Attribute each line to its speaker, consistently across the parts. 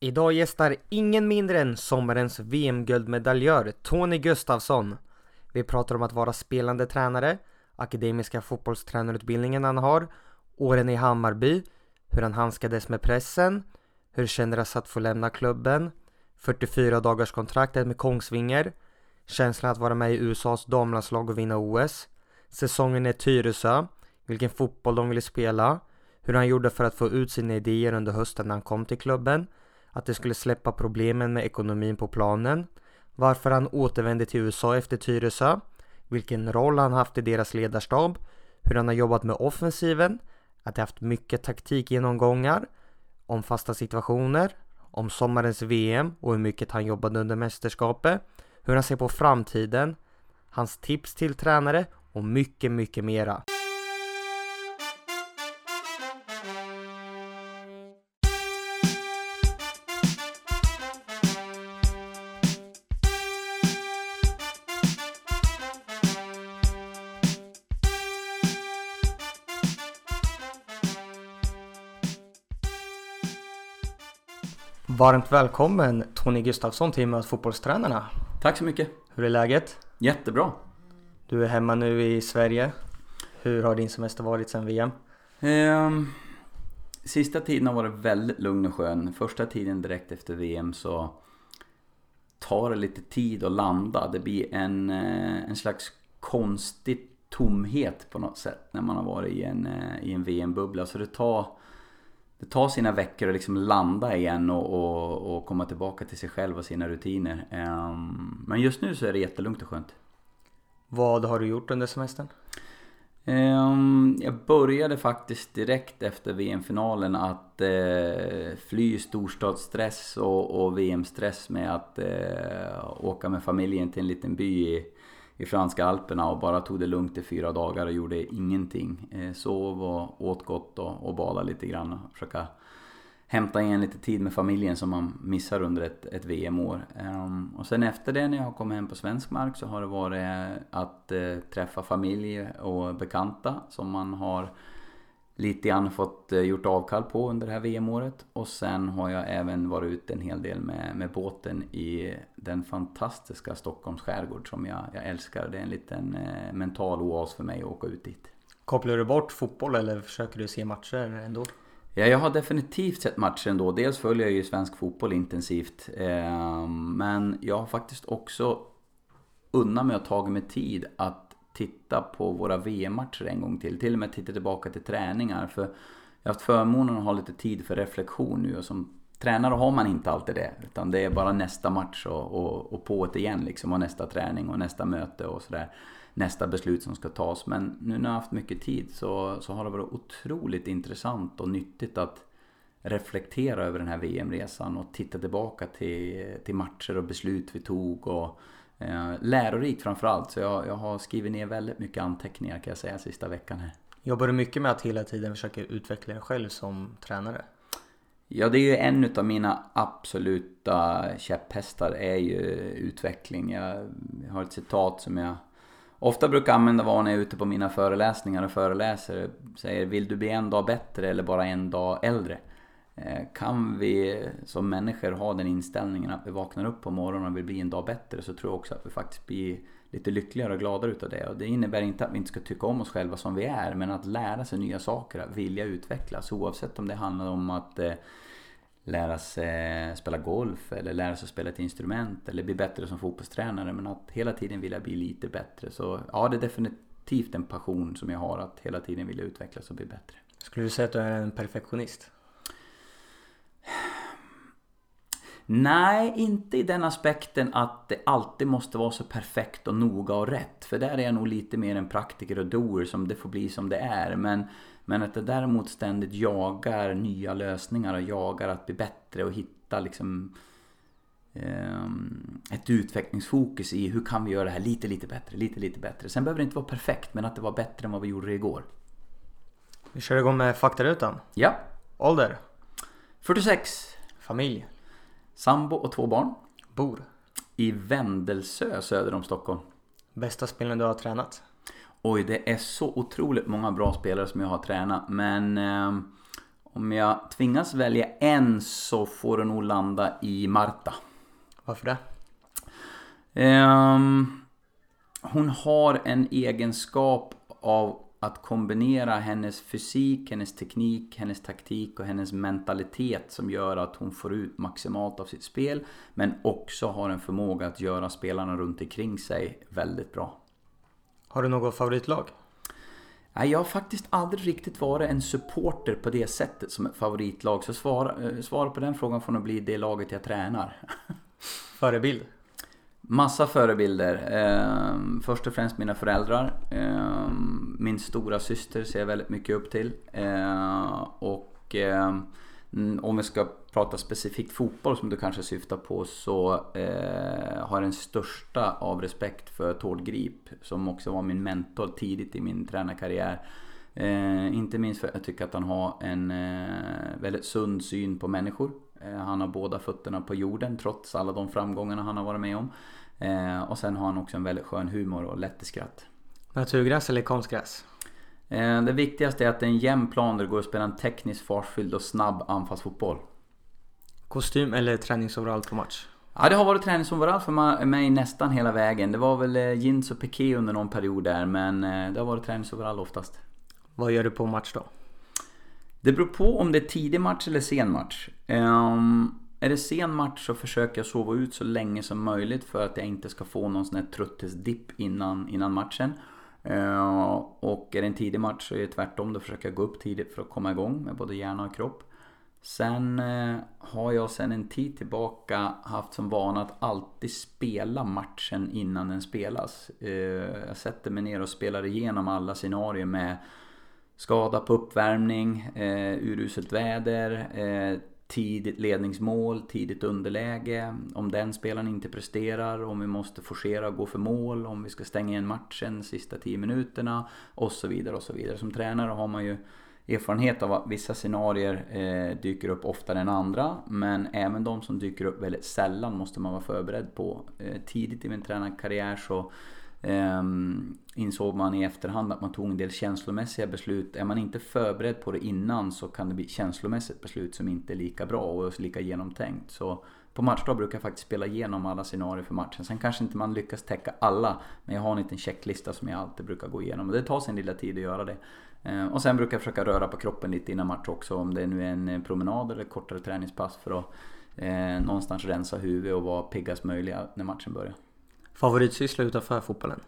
Speaker 1: Idag gästar ingen mindre än sommarens VM-guldmedaljör Tony Gustafsson. Vi pratar om att vara spelande tränare, akademiska fotbollstränarutbildningen han har, åren i Hammarby, hur han handskades med pressen, hur det kändes att få lämna klubben, 44 dagars kontraktet med Kongsvinger, känslan att vara med i USAs damlandslag och vinna OS, säsongen i Tyresö, vilken fotboll de ville spela, hur han gjorde för att få ut sina idéer under hösten när han kom till klubben, att det skulle släppa problemen med ekonomin på planen, varför han återvände till USA efter Tyresö, vilken roll han haft i deras ledarstab, hur han har jobbat med offensiven, att de haft mycket taktikgenomgångar, om fasta situationer, om sommarens VM och hur mycket han jobbade under mästerskapet, hur han ser på framtiden, hans tips till tränare och mycket, mycket mera. Varmt välkommen Tony Gustafsson till Möt fotbollstränarna.
Speaker 2: Tack så mycket.
Speaker 1: Hur är läget?
Speaker 2: Jättebra.
Speaker 1: Du är hemma nu i Sverige. Hur har din semester varit sedan VM?
Speaker 2: Ehm, sista tiden har varit väldigt lugn och skön. Första tiden direkt efter VM så tar det lite tid att landa. Det blir en, eh, en slags konstig tomhet på något sätt när man har varit i en, eh, i en VM-bubbla. Så det tar det tar sina veckor att liksom landa igen och, och, och, komma tillbaka till sig själv och sina rutiner. Um, men just nu så är det jättelugnt och skönt.
Speaker 1: Vad har du gjort under semestern?
Speaker 2: Um, jag började faktiskt direkt efter VM-finalen att uh, fly storstadsstress och, och VM-stress med att uh, åka med familjen till en liten by i i franska alperna och bara tog det lugnt i fyra dagar och gjorde ingenting. Eh, sov och åt gott och, och badade lite grann och försöka hämta igen lite tid med familjen som man missar under ett, ett VM-år. Um, ehm, och sen efter det när jag har kommit hem på svensk mark så har det varit att uh, träffa familj och bekanta som man har lite grann fått eh, gjort avkall på under det här VM-året. Och sen har jag även varit ute en hel del med, med båten i den fantastiska Stockholms skärgård som jag, jag älskar. Det är en liten eh, mental oas för mig att åka ut dit.
Speaker 1: Kopplar du bort fotboll eller försöker du se matcher ändå?
Speaker 2: Ja, jag har definitivt sett matcher ändå. Dels följer jag ju svensk fotboll intensivt. Eh, men jag har faktiskt också unnat mig och tagit mig tid att titta på våra VM-matcher en gång till. Till och med titta tillbaka till träningar. För jag har haft förmånen att ha lite tid för reflektion nu och som tränare har man inte alltid det. Utan det är bara nästa match och, och, och på det igen liksom. Och nästa träning och nästa möte och sådär. Nästa beslut som ska tas. Men nu när jag har haft mycket tid så, så har det varit otroligt intressant och nyttigt att reflektera över den här VM-resan och titta tillbaka till, till matcher och beslut vi tog och Eh, lärorikt framförallt. Så jag, jag har skrivit ner väldigt mycket anteckningar kan jag säga sista veckan här.
Speaker 1: Jobbar du mycket med att hela tiden försöka utveckla dig själv som tränare?
Speaker 2: Ja, det är ju en av mina absoluta käpphästar är ju utveckling. Jag har ett citat som jag ofta brukar använda var när jag är ute på mina föreläsningar och föreläser. Säger, vill du bli en dag bättre eller bara en dag äldre? Eh, kan vi som människor ha den inställningen att vi vaknar upp på morgonen och vill bli en dag bättre så tror jag också att vi faktiskt blir lite lyckligare och gladare utav det. Och det innebär inte att vi inte ska tycka om oss själva som vi är men att lära sig nya saker, att vilja utvecklas oavsett om det handlar om att eh, lära sig eh, spela golf eller lära sig spela ett instrument eller bli bättre som fotbollstränare men att hela tiden vilja bli lite bättre. Så ja, det är definitivt en passion som jag har att hela tiden vilja utvecklas och bli bättre.
Speaker 1: Skulle du säga att du är en perfektionist?
Speaker 2: Nej, inte i den aspekten att det alltid måste vara så perfekt och noga och rätt. För där är jag nog lite mer en praktiker och doer som det får bli som det är. Men, men att det däremot ständigt jagar nya lösningar och jagar att bli bättre och hitta liksom um, ett utvecklingsfokus i hur kan vi göra det här lite, lite bättre, lite, lite bättre. Sen behöver det inte vara perfekt, men att det var bättre än vad vi gjorde igår.
Speaker 1: Vi kör igång med faktarutan.
Speaker 2: Ja.
Speaker 1: Ålder?
Speaker 2: 46.
Speaker 1: Familj?
Speaker 2: Sambo och två barn.
Speaker 1: Bor?
Speaker 2: I Vändelsö söder om Stockholm.
Speaker 1: Bästa spelaren du har tränat?
Speaker 2: Oj, det är så otroligt många bra spelare som jag har tränat. Men eh, Om jag tvingas välja en så får det nog landa i Marta.
Speaker 1: Varför det?
Speaker 2: Um, hon har en egenskap av att kombinera hennes fysik, hennes teknik, hennes taktik och hennes mentalitet som gör att hon får ut maximalt av sitt spel. Men också har en förmåga att göra spelarna runt omkring sig väldigt bra.
Speaker 1: Har du något favoritlag?
Speaker 2: Nej, jag har faktiskt aldrig riktigt varit en supporter på det sättet som ett favoritlag. Så svara, eh, svara på den frågan får nog bli det laget jag tränar.
Speaker 1: Förebild?
Speaker 2: Massa förebilder. Eh, först och främst mina föräldrar. Eh, min stora syster ser jag väldigt mycket upp till. Eh, och eh, om vi ska prata specifikt fotboll som du kanske syftar på så eh, har jag den största av respekt för Tord Grip som också var min mentor tidigt i min tränarkarriär. Eh, inte minst för att jag tycker att han har en eh, väldigt sund syn på människor. Eh, han har båda fötterna på jorden trots alla de framgångarna han har varit med om. Eh, och sen har han också en väldigt skön humor och lätt skratt.
Speaker 1: Naturgräs eller konstgräs?
Speaker 2: Eh, det viktigaste är att det är en jämn plan där det går att spela en tekniskt fartfylld och snabb anfallsfotboll.
Speaker 1: Kostym eller träningsoverall på match?
Speaker 2: Ja, det har varit träningsoverall för mig nästan hela vägen. Det var väl jeans och piké under någon period där, men det har varit träningsoverall oftast.
Speaker 1: Vad gör du på match då?
Speaker 2: Det beror på om det är tidig match eller sen match. Um, är det sen match så försöker jag sova ut så länge som möjligt för att jag inte ska få någon sån här trötthetsdipp innan, innan matchen. Uh, och är det en tidig match så är det tvärtom. Då försöker jag gå upp tidigt för att komma igång med både hjärna och kropp. Sen uh, har jag sen en tid tillbaka haft som vana att alltid spela matchen innan den spelas. Uh, jag sätter mig ner och spelar igenom alla scenarier med skada på uppvärmning, eh, uruselt väder, eh, tidigt ledningsmål, tidigt underläge, om den spelaren inte presterar, om vi måste forcera och gå för mål, om vi ska stänga igen matchen sista 10 minuterna och så vidare och så vidare. Som tränare har man ju erfarenhet av att vissa scenarier eh, dyker upp oftare än andra men även de som dyker upp väldigt sällan måste man vara förberedd på. Eh, tidigt i min tränarkarriär så Um, insåg man i efterhand att man tog en del känslomässiga beslut. Är man inte förberedd på det innan så kan det bli känslomässigt beslut som inte är lika bra och lika genomtänkt. Så på matchdag brukar jag faktiskt spela igenom alla scenarier för matchen. Sen kanske inte man lyckas täcka alla, men jag har en liten checklista som jag alltid brukar gå igenom. Och Det tar sin lilla tid att göra det. Ehm, och sen brukar jag försöka röra på kroppen lite innan match också. Om det nu är en eh, promenad eller kortare träningspass för att eh, någonstans rensa huvudet och vara piggast möjliga när matchen börjar.
Speaker 1: Favoritsyssla utanför fotbollen?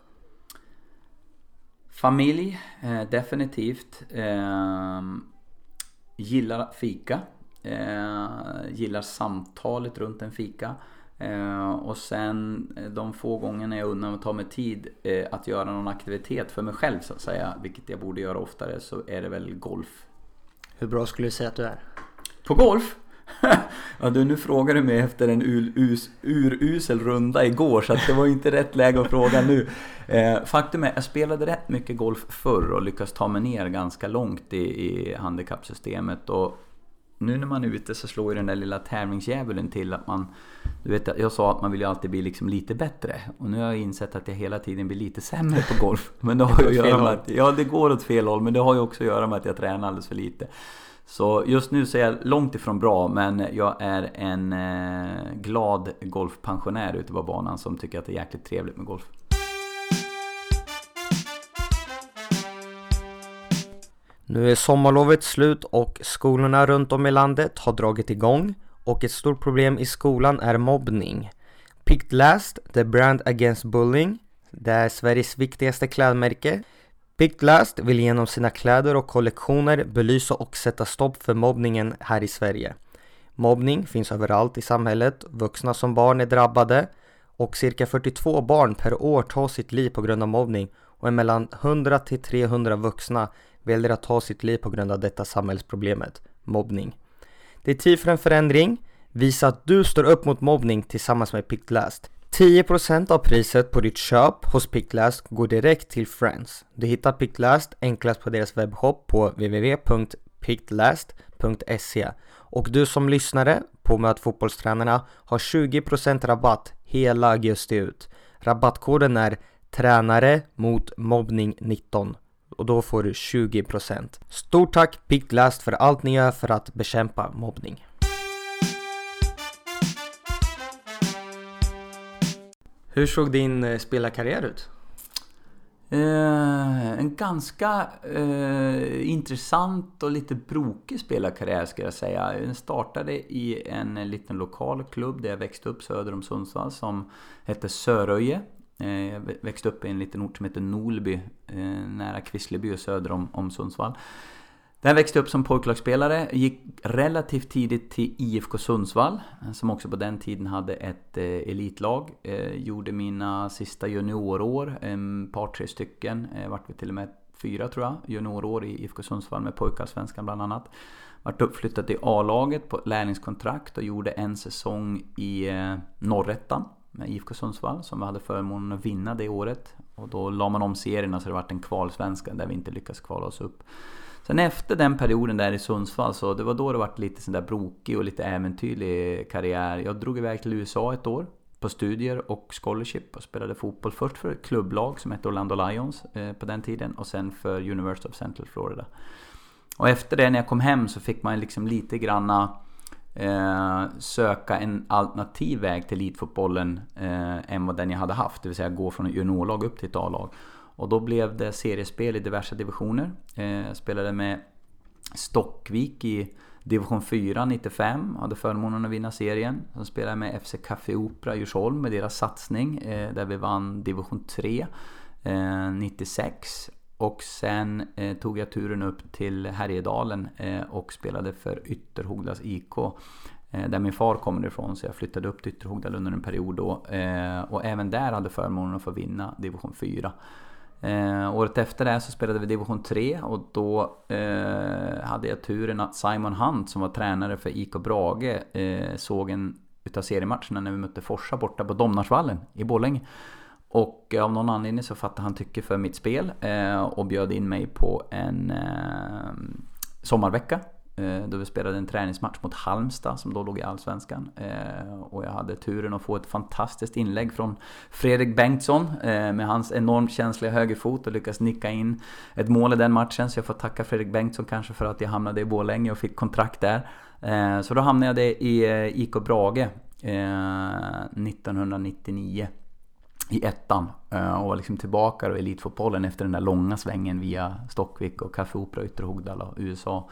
Speaker 2: Familj, eh, definitivt. Eh, gillar fika. Eh, gillar samtalet runt en fika. Eh, och sen eh, de få gångerna jag unnar mig ta mig tid eh, att göra någon aktivitet för mig själv så att säga, vilket jag borde göra oftare, så är det väl golf.
Speaker 1: Hur bra skulle du säga att du är?
Speaker 2: På golf? ja du, nu frågar du mig efter en urusel ur, runda igår så att det var inte rätt läge att fråga nu. Eh, faktum är, jag spelade rätt mycket golf förr och lyckades ta mig ner ganska långt i, i handikappsystemet. Och nu när man är ute så slår ju den där lilla tävlingsdjävulen till att man... Du vet, jag sa att man vill ju alltid bli liksom lite bättre. Och nu har jag insett att jag hela tiden blir lite sämre på golf. Men det har ju att göra med att... Ja, det går åt fel håll. Men det har ju också att göra med att jag tränar alldeles för lite. Så just nu så är jag långt ifrån bra men jag är en eh, glad golfpensionär ute på banan som tycker att det är jäkligt trevligt med golf.
Speaker 1: Nu är sommarlovet slut och skolorna runt om i landet har dragit igång och ett stort problem i skolan är mobbning. Picked Last, The Brand Against Bullying, det är Sveriges viktigaste klädmärke Picked Last vill genom sina kläder och kollektioner belysa och sätta stopp för mobbningen här i Sverige. Mobbning finns överallt i samhället, vuxna som barn är drabbade och cirka 42 barn per år tar sitt liv på grund av mobbning och mellan 100 till 300 vuxna väljer att ta sitt liv på grund av detta samhällsproblemet, mobbning. Det är tid för en förändring. Visa att du står upp mot mobbning tillsammans med Picked Last. 10% av priset på ditt köp hos Picklast går direkt till Friends. Du hittar Picklast enklast på deras webbshop på www.picklast.se och du som lyssnare på Möt fotbollstränarna har 20% rabatt hela augusti ut. Rabattkoden är tränare mot mobbning 19 och då får du 20%. Stort tack Picklast för allt ni gör för att bekämpa mobbning. Hur såg din eh, spelarkarriär ut?
Speaker 2: Eh, en ganska eh, intressant och lite brokig spelarkarriär ska jag säga. Den startade i en eh, liten lokal klubb där jag växte upp söder om Sundsvall som hette Söröje. Eh, jag växte upp i en liten ort som heter Nolby eh, nära Kvissleby och söder om, om Sundsvall. Där växte jag upp som pojklagsspelare, gick relativt tidigt till IFK Sundsvall som också på den tiden hade ett eh, elitlag. Eh, gjorde mina sista juniorår, ett par tre stycken, eh, vart vi till och med fyra tror jag, juniorår i IFK Sundsvall med pojkallsvenskan bland annat. Vart uppflyttad till A-laget på lärlingskontrakt och gjorde en säsong i eh, Norrettan med IFK Sundsvall som vi hade förmånen att vinna det året. Och då la man om serierna så det vart en kvalsvenska där vi inte lyckades kvala oss upp. Sen efter den perioden där i Sundsvall så det var då det var lite sån där brokig och lite äventyrlig karriär. Jag drog iväg till USA ett år på studier och scholarship och spelade fotboll. Först för ett klubblag som hette Orlando Lions eh, på den tiden och sen för University of Central Florida. Och efter det när jag kom hem så fick man liksom lite granna eh, söka en alternativ väg till elitfotbollen eh, än vad den jag hade haft. Det vill säga gå från ett juniorlag upp till ett A-lag. Och då blev det seriespel i diverse divisioner. Eh, jag eh, spelade med Stockvik i division 4 95. Hade förmånen att vinna serien. Sen spelade jag med FC Café Opera Djursholm med deras satsning. Eh, där vi vann division 3 96. Eh, och sen eh, tog jag turen upp till Härjedalen och spelade för Ytterhogdas IK. Där min far kommer ifrån så jag flyttade upp till Ytterhogdal under en period då. Och även där hade förmånen att få vinna division 4. Eh, året efter det så spelade vi division 3 och då eh, hade jag turen att Simon Hunt som var tränare för IK Brage eh, såg en utav seriematcherna när vi mötte Forsa borta på Domnarsvallen i Borlänge. Och eh, av någon anledning så fattade han tycke för mitt spel eh, och bjöd in mig på en eh, sommarvecka Eh, då vi spelade en träningsmatch mot Halmstad som då låg i Allsvenskan. Eh, och jag hade turen att få ett fantastiskt inlägg från Fredrik Bengtsson eh, med hans enormt känsliga högerfot och lyckas nicka in ett mål i den matchen. Så jag får tacka Fredrik Bengtsson kanske för att jag hamnade i Borlänge och fick kontrakt där. Så då hamnade jag i IK Brage 1999 i ettan och var liksom tillbaka i elitfotbollen efter den där långa svängen via Stockvik och Café Opera, Ytterhogdal och USA.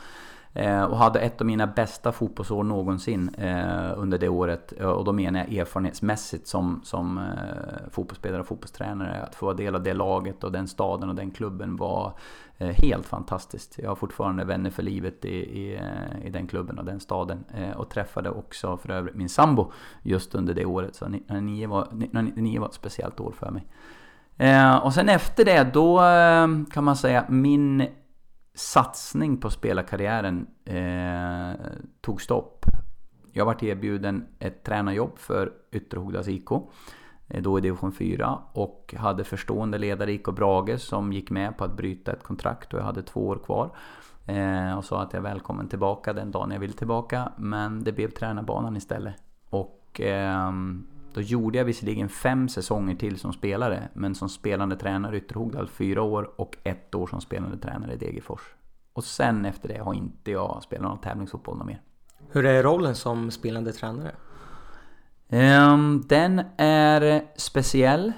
Speaker 2: Eh, och hade ett av mina bästa fotbollsår någonsin eh, under det året. Eh, och då menar jag erfarenhetsmässigt som, som eh, fotbollsspelare och fotbollstränare. Att få vara del av det laget och den staden och den klubben var eh, helt fantastiskt. Jag har fortfarande vänner för livet i, i, eh, i den klubben och den staden. Och träffade också för övrigt min sambo just under det året. Så 1999 var, 1999 var ett speciellt år för mig. Och sen efter det, då kan man säga min satsning på spelarkarriären eh, tog stopp. Jag vart erbjuden ett tränarjobb för Ytterhogdals IK. Eh, då i division 4 och hade förstående ledare IK Brage som gick med på att bryta ett kontrakt och jag hade två år kvar. Eh, och sa att jag är välkommen tillbaka den dagen jag vill tillbaka. Men det blev tränarbanan istället. Och eh, då gjorde jag visserligen fem säsonger till som spelare, men som spelande tränare i Ytterhogdal fyra år och ett år som spelande tränare i Degerfors. Och sen efter det har inte jag spelat någon tävlingsfotboll mer.
Speaker 1: Hur är rollen som spelande tränare?
Speaker 2: Um, den är speciell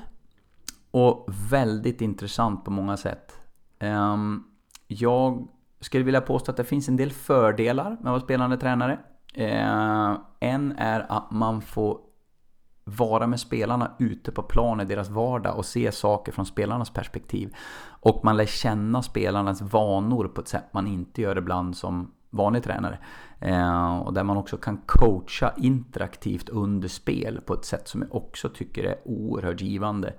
Speaker 2: och väldigt intressant på många sätt. Um, jag skulle vilja påstå att det finns en del fördelar med att vara spelande tränare. Uh, en är att man får vara med spelarna ute på plan i deras vardag och se saker från spelarnas perspektiv. Och man lär känna spelarnas vanor på ett sätt man inte gör ibland som vanlig tränare. Eh, och där man också kan coacha interaktivt under spel på ett sätt som jag också tycker är oerhört givande.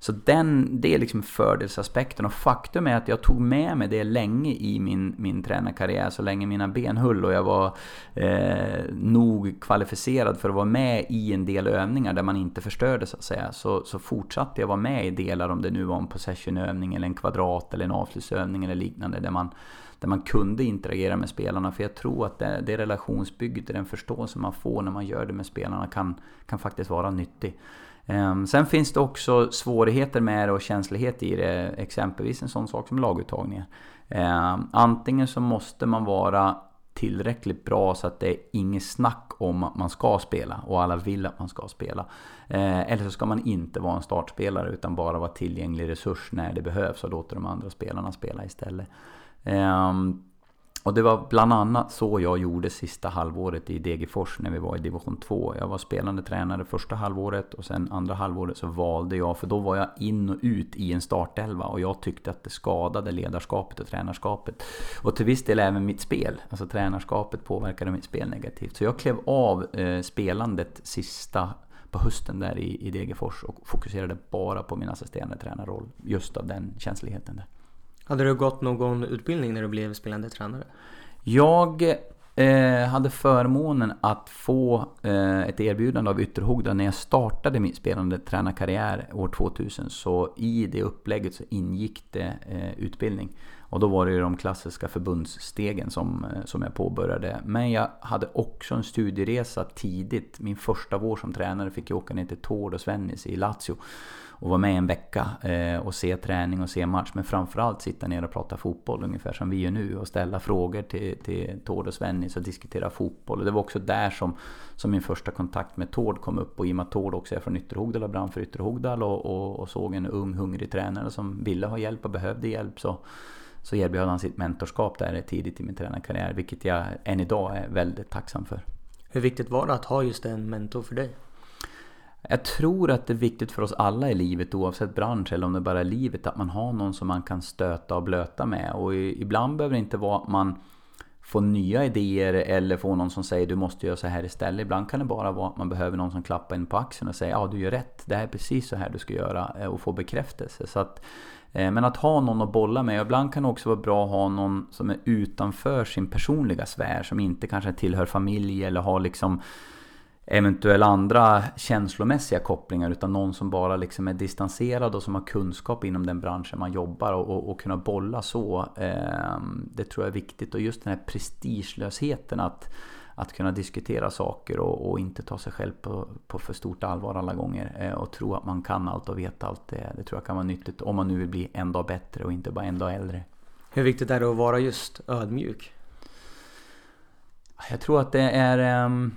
Speaker 2: Så den, det är liksom fördelsaspekten och faktum är att jag tog med mig det länge i min, min tränarkarriär, så länge mina ben höll och jag var eh, nog kvalificerad för att vara med i en del övningar där man inte förstörde så att säga. Så, så fortsatte jag vara med i delar om det nu var en possessionövning eller en kvadrat eller en avslutsövning eller liknande där man där man kunde interagera med spelarna. För jag tror att det, det relationsbygget, den förståelse man får när man gör det med spelarna kan, kan faktiskt vara nyttig. Ehm, sen finns det också svårigheter med det och känslighet i det. Exempelvis en sån sak som laguttagningar. Ehm, antingen så måste man vara tillräckligt bra så att det är inget snack om att man ska spela och alla vill att man ska spela. Ehm, eller så ska man inte vara en startspelare utan bara vara tillgänglig resurs när det behövs och låta de andra spelarna spela istället. Och det var bland annat så jag gjorde sista halvåret i Degerfors när vi var i division 2. Jag var spelande tränare första halvåret och sen andra halvåret så valde jag, för då var jag in och ut i en startelva och jag tyckte att det skadade ledarskapet och tränarskapet. Och till viss del även mitt spel. Alltså tränarskapet påverkade mitt spel negativt. Så jag klev av eh, spelandet sista på hösten där i, i Degerfors och fokuserade bara på min assisterande tränarroll. Just av den känsligheten där.
Speaker 1: Hade du gått någon utbildning när du blev spelande tränare?
Speaker 2: Jag eh, hade förmånen att få eh, ett erbjudande av Ytterhogda när jag startade min spelande tränarkarriär år 2000. Så i det upplägget så ingick det eh, utbildning. Och då var det ju de klassiska förbundsstegen som, eh, som jag påbörjade. Men jag hade också en studieresa tidigt. Min första vår som tränare fick jag åka ner till Tord och Svennis i Lazio och vara med en vecka eh, och se träning och se match. Men framförallt sitta ner och prata fotboll ungefär som vi gör nu och ställa frågor till, till Tord och Svennis och diskutera fotboll. Och det var också där som, som min första kontakt med Tord kom upp. Och i och med att Tord också är från Ytterhogdal och brann för Ytterhogdal och, och, och, såg en ung hungrig tränare som ville ha hjälp och behövde hjälp så, så erbjöd han sitt mentorskap där tidigt i min tränarkarriär. Vilket jag än idag är väldigt tacksam för.
Speaker 1: Hur viktigt var det att ha just en mentor för dig?
Speaker 2: Jag tror att det är viktigt för oss alla i livet oavsett bransch eller om det bara är livet att man har någon som man kan stöta och blöta med. Och ibland behöver det inte vara att man Få nya idéer eller få någon som säger du måste göra så här istället. Ibland kan det bara vara att man behöver någon som klappar in på axeln och säger ja du gör rätt. Det här är precis så här du ska göra eh, och få bekräftelse. Så att, eh, men att ha någon att bolla med. Ibland kan det också vara bra att ha någon som är utanför sin personliga sfär. Som inte kanske tillhör familj eller har liksom eventuella andra känslomässiga kopplingar utan någon som bara liksom är distanserad och som har kunskap inom den branschen man jobbar och, och, och kunna bolla så. Eh, det tror jag är viktigt och just den här prestigelösheten att, att kunna diskutera saker och, och inte ta sig själv på, på, för stort allvar alla gånger eh, och tro att man kan allt och vet allt. Det, det tror jag kan vara nyttigt om man nu vill bli en dag bättre och inte bara en dag äldre.
Speaker 1: Hur viktigt är det att vara just ödmjuk?
Speaker 2: Jag tror att det är um,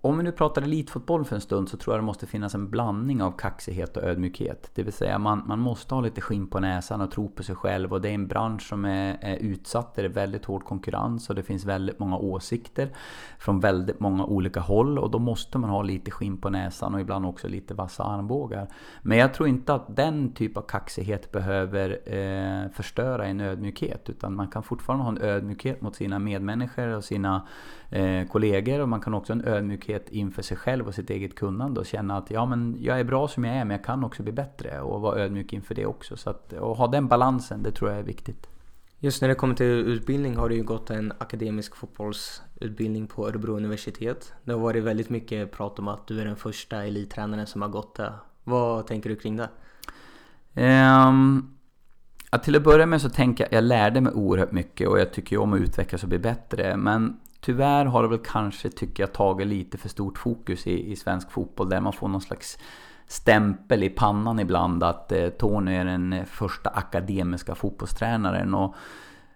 Speaker 2: om vi nu pratar elitfotboll för en stund så tror jag det måste finnas en blandning av kaxighet och ödmjukhet. Det vill säga man, man måste ha lite skinn på näsan och tro på sig själv. Och det är en bransch som är, är utsatt, där det är väldigt hård konkurrens och det finns väldigt många åsikter från väldigt många olika håll. Och då måste man ha lite skinn på näsan och ibland också lite vassa armbågar. Men jag tror inte att den typ av kaxighet behöver eh, förstöra en ödmjukhet. Utan man kan fortfarande ha en ödmjukhet mot sina medmänniskor och sina eh, kollegor. Och man kan också ha en ödmjukhet inför sig själv och sitt eget kunnande och känna att ja, men jag är bra som jag är men jag kan också bli bättre. Och vara ödmjuk inför det också. Så att, och ha den balansen, det tror jag är viktigt.
Speaker 1: Just när det kommer till utbildning har du ju gått en akademisk fotbollsutbildning på Örebro universitet. Det har varit väldigt mycket prat om att du är den första elittränaren som har gått det. Vad tänker du kring det?
Speaker 2: Um, till att börja med så tänker jag att jag lärde mig oerhört mycket och jag tycker ju om att utvecklas och bli bättre. Men Tyvärr har det väl kanske, tycker jag, tagit lite för stort fokus i, i svensk fotboll där man får någon slags stämpel i pannan ibland att eh, Tony är den eh, första akademiska fotbollstränaren. Och,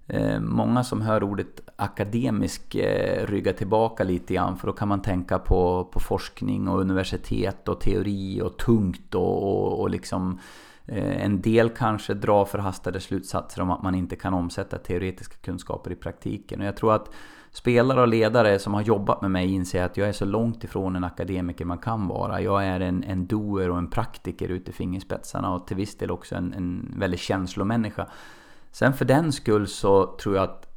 Speaker 2: eh, Många som hör ordet akademisk eh, ryggar tillbaka lite grann för då kan man tänka på, på forskning och universitet och teori och tungt och, och, och liksom eh, en del kanske drar förhastade slutsatser om att man inte kan omsätta teoretiska kunskaper i praktiken. Och jag tror att spelare och ledare som har jobbat med mig inser att jag är så långt ifrån en akademiker man kan vara. Jag är en, en doer och en praktiker ute i fingerspetsarna och till viss del också en, en väldigt känslomänniska. Sen för den skull så tror jag att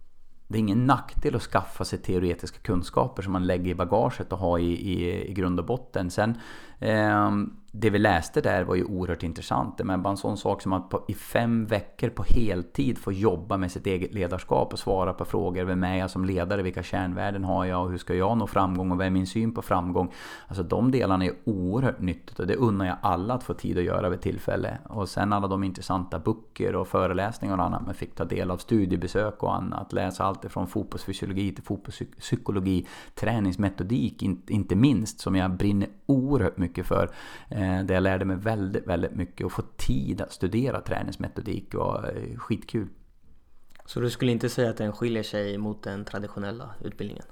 Speaker 2: det är ingen nackdel att skaffa sig teoretiska kunskaper som man lägger i bagaget och har i, i, i grund och botten. Sen, eh, det vi läste där var ju oerhört intressant. Men bara en sån sak som att på, i fem veckor på heltid få jobba med sitt eget ledarskap och svara på frågor. Vem är jag som ledare? Vilka kärnvärden har jag? Och hur ska jag nå framgång? Och vad är min syn på framgång? Alltså de delarna är oerhört nyttigt och det unnar jag alla att få tid att göra vid tillfälle. Och sen alla de intressanta böcker och föreläsningar och annat man fick ta del av. Studiebesök och annat. Läsa allt ifrån fotbollsfysiologi till fotbollspsykologi. Träningsmetodik inte minst som jag brinner oerhört mycket för. Eh, Eh, där jag lärde mig väldigt, väldigt mycket och få tid att studera träningsmetodik och eh, skitkul.
Speaker 1: Så du skulle inte säga att den skiljer sig mot den traditionella utbildningen?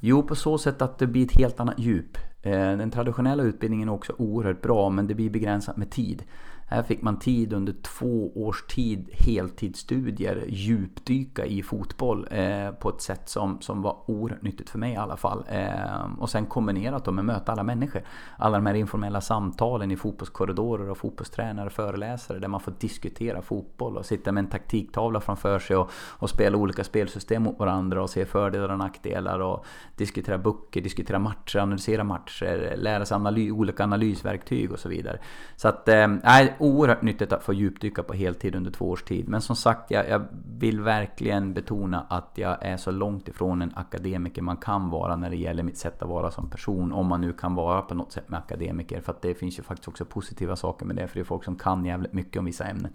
Speaker 2: Jo, på så sätt att det blir ett helt annat djup. Eh, den traditionella utbildningen är också oerhört bra men det blir begränsat med tid. Här fick man tid under två års tid, heltidsstudier, djupdyka i fotboll eh, på ett sätt som, som var oerhört nyttigt för mig i alla fall. Eh, och sen kombinerat med att möta alla människor. Alla de här informella samtalen i fotbollskorridorer och fotbollstränare och föreläsare där man får diskutera fotboll och sitta med en taktiktavla framför sig och, och spela olika spelsystem mot varandra och se fördelar och nackdelar och diskutera böcker, diskutera matcher, analysera matcher, lära sig analy olika analysverktyg och så vidare. Så att, eh, oerhört nyttigt att få djupdyka på heltid under två års tid. Men som sagt, jag, jag, vill verkligen betona att jag är så långt ifrån en akademiker man kan vara när det gäller mitt sätt att vara som person. Om man nu kan vara på något sätt med akademiker. För att det finns ju faktiskt också positiva saker med det. För det är folk som kan jävligt mycket om vissa ämnen.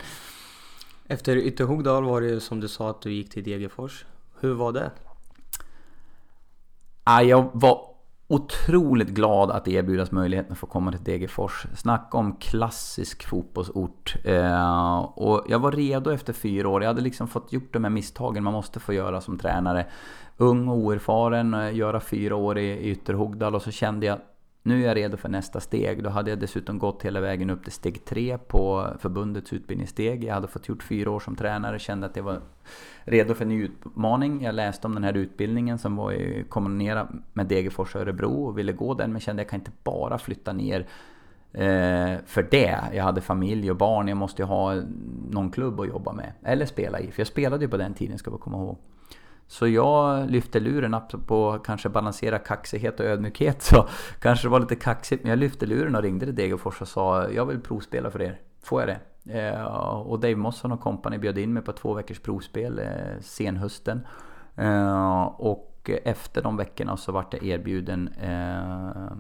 Speaker 1: Efter Ytterhogdal var det ju som du sa att du gick till Degerfors. Hur var det?
Speaker 2: jag var otroligt glad att erbjudas möjligheten att få komma till Degerfors. Snacka om klassisk fotbollsort. Eh, och jag var redo efter fyra år. Jag hade liksom fått gjort de här misstagen man måste få göra som tränare. Ung och oerfaren, eh, göra fyra år i, i Ytterhogdal och så kände jag nu är jag redo för nästa steg. Då hade jag dessutom gått hela vägen upp till steg tre på förbundets utbildningssteg. Jag hade fått gjort fyra år som tränare, kände att jag var redo för en ny utmaning. Jag läste om den här utbildningen som var kombinerad med Degerfors och Örebro och ville gå den men kände att jag kan inte bara flytta ner eh, för det. Jag hade familj och barn, jag måste ju ha någon klubb att jobba med. Eller spela i, för jag spelade ju på den tiden ska vi komma ihåg. Så jag lyfte luren på kanske balansera kaxighet och ödmjukhet. Så kanske det var lite kaxigt men jag lyfte luren och ringde till Degerfors och sa jag vill provspela för er. Får jag det? Eh, och Dave Mosson och kompani bjöd in mig på två veckors provspel eh, senhösten. Eh, och efter de veckorna så vart jag erbjuden eh,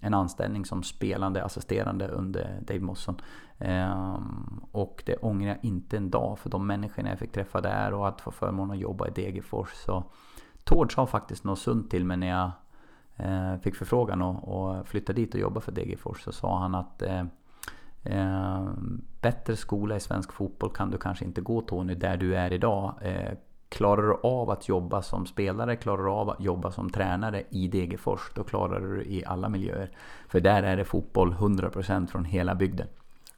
Speaker 2: en anställning som spelande assisterande under Dave Mosson. Ehm, och det ångrar jag inte en dag för de människorna jag fick träffa där och att få förmånen att jobba i Degerfors. Så Tord sa faktiskt något sunt till mig när jag eh, fick förfrågan och, och flytta dit och jobba för Degerfors. Så sa han att eh, eh, bättre skola i svensk fotboll kan du kanske inte gå Tony, där du är idag. Klarar du av att jobba som spelare, klarar du av att jobba som tränare i Degerfors, då klarar du i alla miljöer. För där är det fotboll 100% från hela bygden.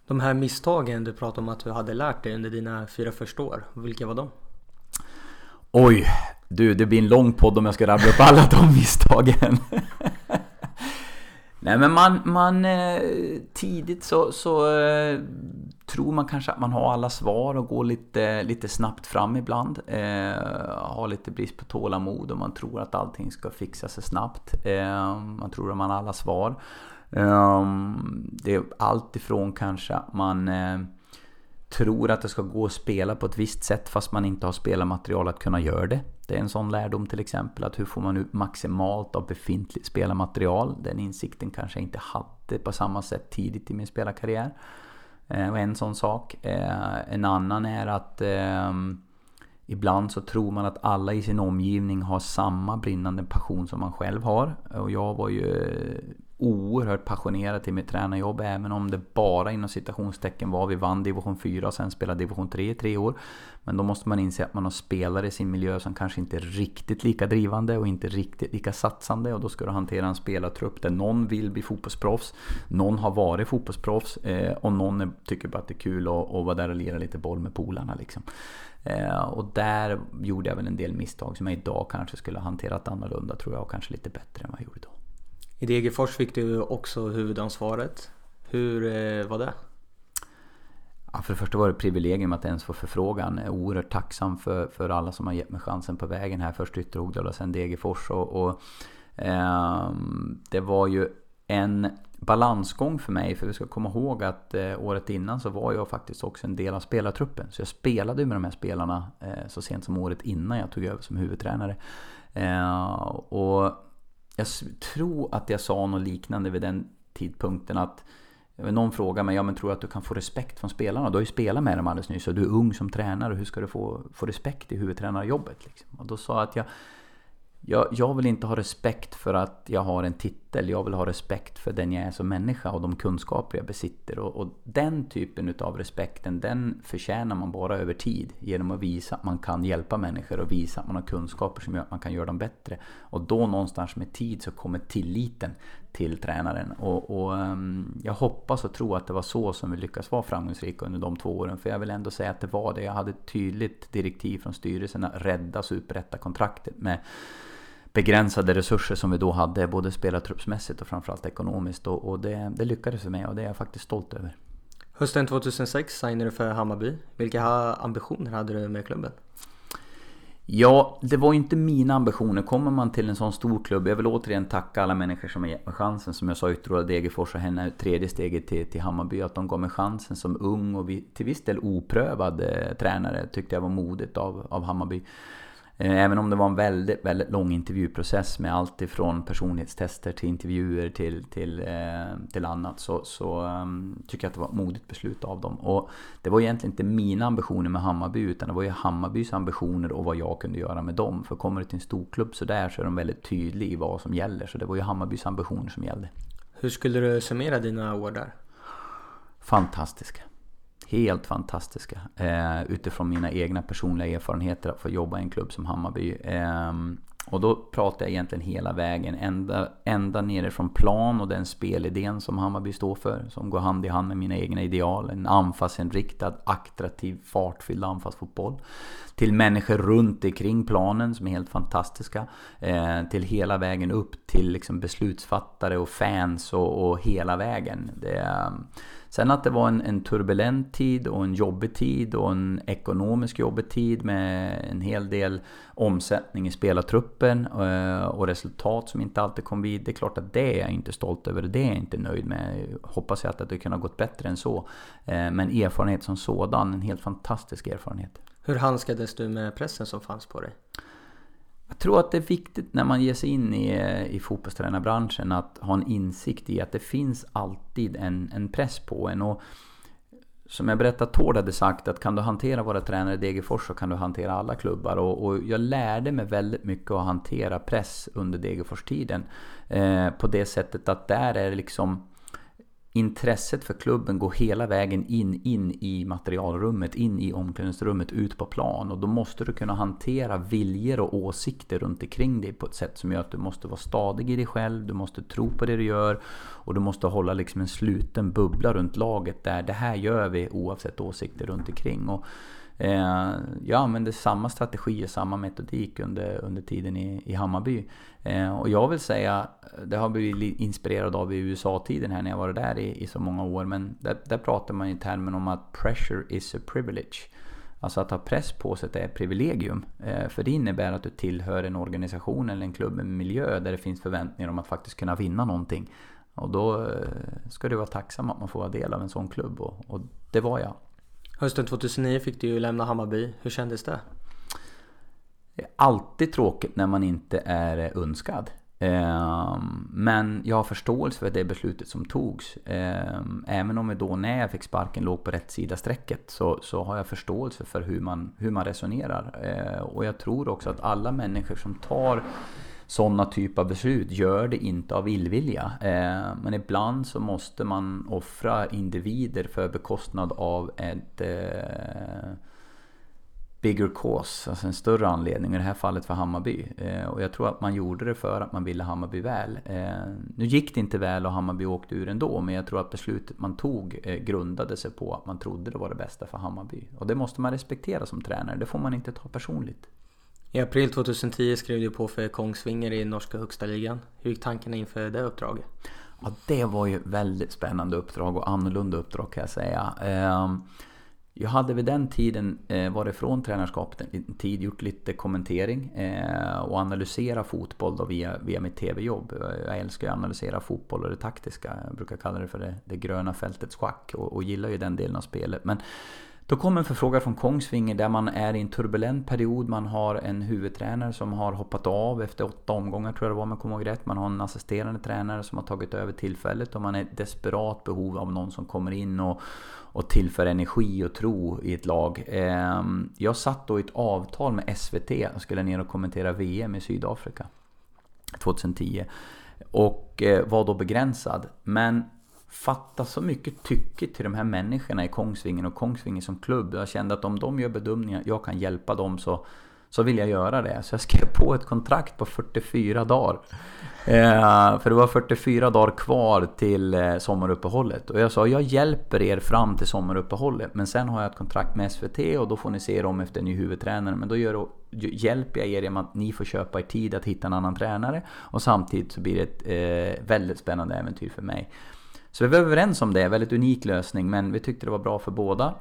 Speaker 1: De här misstagen du pratade om att du hade lärt dig under dina fyra första år, vilka var de?
Speaker 2: Oj, du det blir en lång podd om jag ska rabbla upp alla de misstagen. Nej men man, man eh, tidigt så, så eh, tror man kanske att man har alla svar och går lite, lite snabbt fram ibland. Eh, har lite brist på tålamod och man tror att allting ska fixa sig snabbt. Eh, man tror att man har alla svar. Ehm, det är allt ifrån kanske att man eh, tror att det ska gå att spela på ett visst sätt fast man inte har spelarmaterial att kunna göra det. Det är en sån lärdom till exempel att hur får man ut maximalt av befintligt spelarmaterial. Den insikten kanske jag inte hade på samma sätt tidigt i min spelarkarriär. Eh, och en sån sak. Eh, en annan är att eh, Ibland så tror man att alla i sin omgivning har samma brinnande passion som man själv har. Och jag var ju oerhört passionerad till mitt tränarjobb även om det bara inom citationstecken var vi vann division 4 och sen spelade division 3 i tre år. Men då måste man inse att man har spelare i sin miljö som kanske inte är riktigt lika drivande och inte riktigt lika satsande och då ska du hantera en spelartrupp där någon vill bli fotbollsproffs, någon har varit fotbollsproffs eh, och någon tycker bara att det är kul att, att vara där och lira lite boll med polarna liksom. Eh, och där gjorde jag väl en del misstag som jag idag kanske skulle ha hanterat annorlunda tror jag och kanske lite bättre än vad jag gjorde då.
Speaker 1: I Degerfors fick du också huvudansvaret. Hur eh, var det?
Speaker 2: Ja, för det första var det privilegium att ens få förfrågan. Jag är oerhört tacksam för, för alla som har gett mig chansen på vägen här. Först Ytterhogdal och sen Degerfors. Och, och eh, det var ju en balansgång för mig. För vi ska komma ihåg att eh, året innan så var jag faktiskt också en del av spelartruppen. Så jag spelade med de här spelarna eh, så sent som året innan jag tog över som huvudtränare. Eh, och jag tror att jag sa något liknande vid den tidpunkten att eh, någon frågar mig, ja men tror du att du kan få respekt från spelarna? Du har ju spelat med dem alldeles nyss och du är ung som tränare. Hur ska du få, få respekt i huvudtränarjobbet? Liksom? Och då sa jag att jag, jag, jag vill inte ha respekt för att jag har en titel. Jag vill ha respekt för den jag är som människa och de kunskaper jag besitter. Och, och den typen av respekten, den förtjänar man bara över tid. Genom att visa att man kan hjälpa människor och visa att man har kunskaper som gör att man kan göra dem bättre. Och då någonstans med tid så kommer tilliten till tränaren. Och, och um, jag hoppas och tror att det var så som vi lyckas vara framgångsrika under de två åren. För jag vill ändå säga att det var det. Jag hade ett tydligt direktiv från styrelsen att rädda superetta-kontraktet med begränsade resurser som vi då hade, både spelartruppsmässigt och framförallt ekonomiskt. Och, och det, det, lyckades för mig och det är jag faktiskt stolt över.
Speaker 1: Hösten 2006 signade du för Hammarby. Vilka ambitioner hade du med klubben?
Speaker 2: Ja, det var inte mina ambitioner. Kommer man till en sån stor klubb, jag vill återigen tacka alla människor som har gett mig chansen. Som jag sa, Ytterhåla Degerfors och henne tredje steget till, till Hammarby. Att de gav mig chansen som ung och till viss del oprövad eh, tränare. Tyckte jag var modigt av, av Hammarby. Eh, även om det var en väldigt, väldigt lång intervjuprocess med allt ifrån personlighetstester till intervjuer till, till, eh, till annat så, så um, tycker jag att det var ett modigt beslut av dem. Och det var egentligen inte mina ambitioner med Hammarby utan det var ju Hammarbys ambitioner och vad jag kunde göra med dem. För kommer du till en storklubb så där så är de väldigt tydliga i vad som gäller. Så det var ju Hammarbys ambitioner som gällde.
Speaker 1: Hur skulle du summera dina år där?
Speaker 2: Fantastiska helt fantastiska. Eh, utifrån mina egna personliga erfarenheter att få jobba i en klubb som Hammarby. Eh, och då pratar jag egentligen hela vägen, ända, ända nerifrån plan och den spelidén som Hammarby står för. Som går hand i hand med mina egna ideal. En anfallsinriktad, attraktiv, fartfylld anfallsfotboll. Till människor runt omkring planen som är helt fantastiska. Eh, till hela vägen upp till liksom beslutsfattare och fans och, och hela vägen. Det, Sen att det var en, en, turbulent tid och en jobbig tid och en ekonomisk jobbig tid med en hel del omsättning i spelartruppen eh, och resultat som inte alltid kom vid. Det är klart att det är jag inte stolt över. Det är jag inte nöjd med. Hoppas jag att det kunde ha gått bättre än så. Eh, men erfarenhet som sådan, en helt fantastisk erfarenhet.
Speaker 1: Hur handskades du med pressen som fanns på dig?
Speaker 2: Jag tror att det är viktigt när man ger sig in i, i fotbollstränarbranschen att ha en insikt i att det finns alltid en, en press på en. Och som jag berättade, Tord hade sagt att kan du hantera våra tränare i Degerfors så kan du hantera alla klubbar. Och, och jag lärde mig väldigt mycket att hantera press under Degerfors-tiden. Eh, på det sättet att där är det liksom intresset för klubben går hela vägen in, in i materialrummet, in i omklädningsrummet, ut på plan. Och då måste du kunna hantera viljor och åsikter runt omkring dig på ett sätt som gör att du måste vara stadig i dig själv, du måste tro på det du gör och du måste hålla liksom en sluten bubbla runt laget där det här gör vi oavsett åsikter runt omkring. Och Eh, jag använde samma strategi och samma metodik under, under tiden i, i Hammarby. Eh, och jag vill säga, det har blivit inspirerad av i USA-tiden här när jag varit där i, i så många år. Men där, där pratar man i termen om att pressure is a privilege. Alltså att ha press på sig är ett privilegium. Eh, för det innebär att du tillhör en organisation eller en klubb, en miljö där det finns förväntningar om att faktiskt kunna vinna någonting. Och då eh, ska du vara tacksam att man får vara del av en sån klubb och, och det var jag.
Speaker 1: Hösten 2009 fick du ju lämna Hammarby. Hur kändes det?
Speaker 2: Det är alltid tråkigt när man inte är önskad. Ehm, men jag har förståelse för det beslutet som togs. Ehm, även om jag då när jag fick sparken låg på rätt sida strecket så, så har jag förståelse för hur man, hur man resonerar. Ehm, och jag tror också att alla människor som tar sådana typer av beslut gör det inte av illvilja. Eh, men ibland så måste man offra individer för bekostnad av ett eh, bigger cause, alltså en större anledning, i det här fallet för Hammarby. Eh, och jag tror att man gjorde det för att man ville Hammarby väl. nu gick det inte väl och Hammarby åkte ur ändå, men jag tror att beslutet man tog grundade sig på att man trodde det var det bästa för Hammarby. Och det måste man respektera som tränare, det får man inte ta personligt.
Speaker 1: I april 2010 skrev du på för Kongsvinger i norska högsta ligan. Hur gick tankarna inför det uppdraget?
Speaker 2: Ja, det var ju väldigt spännande uppdrag och annorlunda uppdrag kan jag säga. Ehm, jag hade vid den tiden eh, varit från tränarskapet en tid, gjort lite kommentering eh, och analysera fotboll då via, via mitt TV-jobb. Jag älskar ju att analysera fotboll och det taktiska. Jag brukar kalla det för det, det gröna fältets schack och, och gillar ju den delen av spelet. Men då kom en förfrågan från Kongsvinger där man är i en turbulent period. Man har en huvudtränare som har hoppat av efter åtta omgångar tror jag det var om jag kommer ihåg rätt. Man har en assisterande tränare som har tagit över tillfället och man är i desperat behov av någon som kommer in och, och tillför energi och tro i ett lag. Ehm, jag satt då i ett avtal med SVT och skulle ner och kommentera VM i Sydafrika 2010. Och eh, var då begränsad. Men fatta så mycket tycke till de här människorna i Kongsvingen och Kongsvingen som klubb. Jag kände att om de gör bedömningar, jag kan hjälpa dem så, så vill jag göra det. Så jag skrev på ett kontrakt på 44 dagar. Eh, för det var 44 dagar kvar till eh, sommaruppehållet. Och jag sa, jag hjälper er fram till sommaruppehållet. Men sen har jag ett kontrakt med SVT och då får ni se dem efter en ny huvudtränare. Men då gör, hjälper jag er genom att ni får köpa er tid att hitta en annan tränare. Och samtidigt så blir det ett eh, väldigt spännande äventyr för mig. Så vi var överens om det, väldigt unik lösning men vi tyckte det var bra för båda.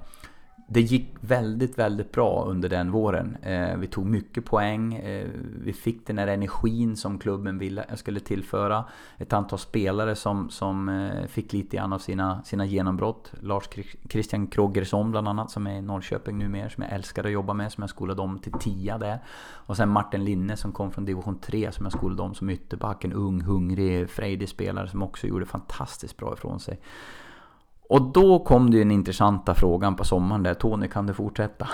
Speaker 2: Det gick väldigt, väldigt bra under den våren. Eh, vi tog mycket poäng. Eh, vi fick den här energin som klubben ville jag skulle tillföra. Ett antal spelare som, som eh, fick lite grann av sina, sina genombrott. Lars Christian Krogersson bland annat som är i Norrköping numera. Som jag älskar att jobba med. Som jag skolade om till tia där. Och sen Martin Linne som kom från division 3 som jag skolade om som ytterback. En ung, hungrig, frejdig spelare som också gjorde fantastiskt bra ifrån sig. Och då kom det ju den intressanta frågan på sommaren där, Tony kan du fortsätta?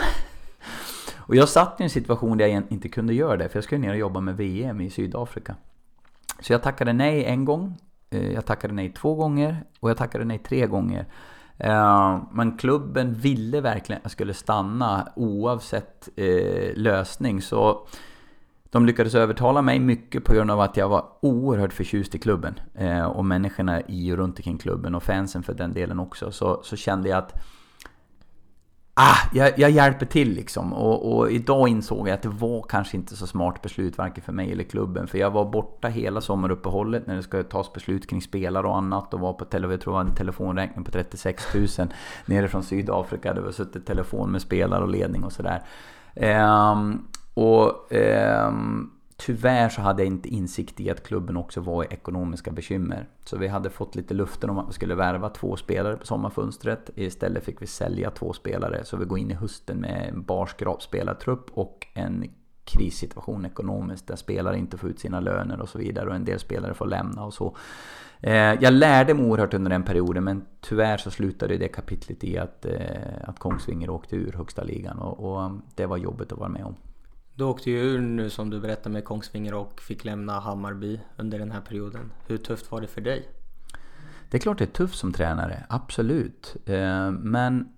Speaker 2: och jag satt i en situation där jag inte kunde göra det, för jag skulle ner och jobba med VM i Sydafrika. Så jag tackade nej en gång, eh, jag tackade nej två gånger och jag tackade nej tre gånger. Eh, men klubben ville verkligen att jag skulle stanna oavsett eh, lösning. Så de lyckades övertala mig mycket på grund av att jag var oerhört förtjust i klubben. Eh, och människorna i och runt omkring klubben och fansen för den delen också. Så, så kände jag att Ah, jag, jag hjälper till liksom. Och, och, idag insåg jag att det var kanske inte så smart beslut varken för mig eller klubben. För jag var borta hela sommaruppehållet när det ska tas beslut kring spelare och annat. Och var på tele, jag tror en telefonräkning på 36 000 nere från Sydafrika. Det var suttit telefon med spelare och ledning och sådär. Um, och eh, tyvärr så hade jag inte insikt i att klubben också var i ekonomiska bekymmer. Så vi hade fått lite luften om att vi skulle värva två spelare på sommarfönstret. Istället fick vi sälja två spelare. Så vi går in i hösten med en barskrap spelartrupp och en krissituation ekonomiskt där spelare inte får ut sina löner och så vidare och en del spelare får lämna och så. Eh, jag lärde mig oerhört under den perioden men tyvärr så slutade det kapitlet i att, eh, att Kongsvinger åkte ur högsta ligan och, och det var jobbigt att vara med om.
Speaker 1: Du åkte ju ur nu som du berättade med Kongsvinger och fick lämna Hammarby under den här perioden. Hur tufft var det för dig?
Speaker 2: Det är klart det är tufft som tränare, absolut. Eh, men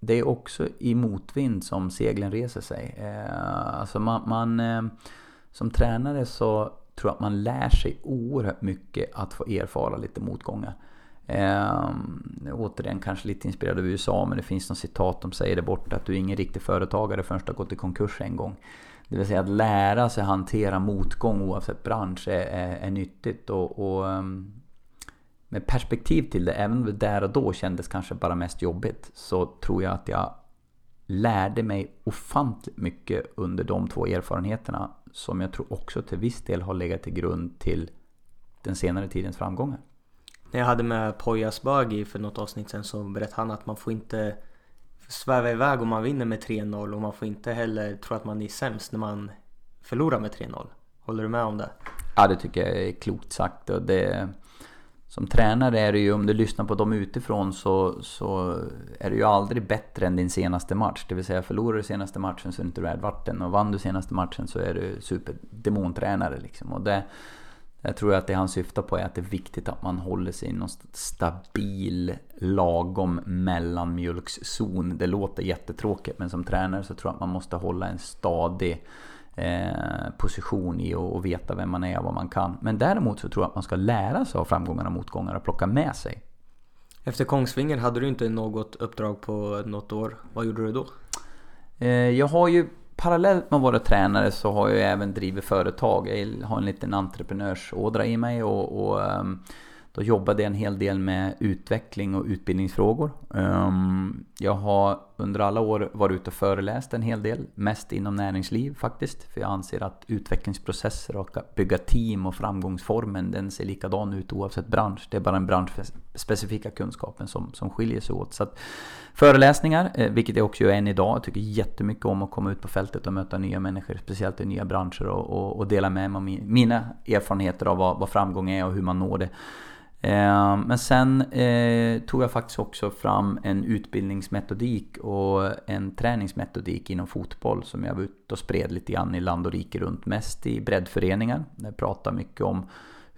Speaker 2: det är också i motvind som seglen reser sig. Eh, alltså man, man eh, som tränare så tror jag att man lär sig oerhört mycket att få erfara lite motgångar. Eh, återigen kanske lite inspirerad av USA men det finns något citat de säger där borta att du är ingen riktig företagare förrän du har gått i konkurs en gång. Det vill säga att lära sig hantera motgång oavsett bransch är, är, är nyttigt. Och, och, ehm, med perspektiv till det, även om det där och då kändes kanske bara mest jobbigt, så tror jag att jag lärde mig ofantligt mycket under de två erfarenheterna som jag tror också till viss del har legat till grund till den senare tidens framgångar.
Speaker 1: När jag hade med Poyas Bagi för något avsnitt sen så berättade han att man får inte sväva iväg om man vinner med 3-0 och man får inte heller tro att man är sämst när man förlorar med 3-0. Håller du med om det?
Speaker 2: Ja, det tycker jag är klokt sagt. Och det, som tränare är det ju, om du lyssnar på dem utifrån så, så är du ju aldrig bättre än din senaste match. Det vill säga förlorar du senaste matchen så är du inte värd vatten och vann du senaste matchen så är du superdemontränare liksom. Och det, jag tror att det han syftar på är att det är viktigt att man håller sig i någon stabil lagom mellanmjölkszon. Det låter jättetråkigt men som tränare så tror jag att man måste hålla en stadig eh, position i och, och veta vem man är och vad man kan. Men däremot så tror jag att man ska lära sig av framgångarna och motgångar och plocka med sig.
Speaker 1: Efter Kongsvinger hade du inte något uppdrag på något år. Vad gjorde du då?
Speaker 2: Eh, jag har ju parallellt med att vara tränare så har jag även drivit företag. Jag har en liten entreprenörsådra i mig och, och ehm, då jobbade jag en hel del med utveckling och utbildningsfrågor. Ehm, jag har under alla år varit ute och föreläst en hel del, mest inom näringsliv faktiskt. För jag anser att utvecklingsprocesser och att bygga team och framgångsformen den ser likadan ut oavsett bransch. Det är bara den Specifika kunskapen som, som skiljer sig åt. Så att, föreläsningar, eh, vilket jag också gör än idag. Jag tycker jättemycket om att komma ut på fältet och möta nya människor, speciellt i nya branscher och, och, och dela med mig av mina erfarenheter av vad, vad framgång är och hur man når det. Eh, men sen eh, tog jag faktiskt också fram en utbildningsmetodik och en träningsmetodik inom fotboll som jag var ute och spred lite grann i land och rike runt. Mest i breddföreningar. Jag pratar mycket om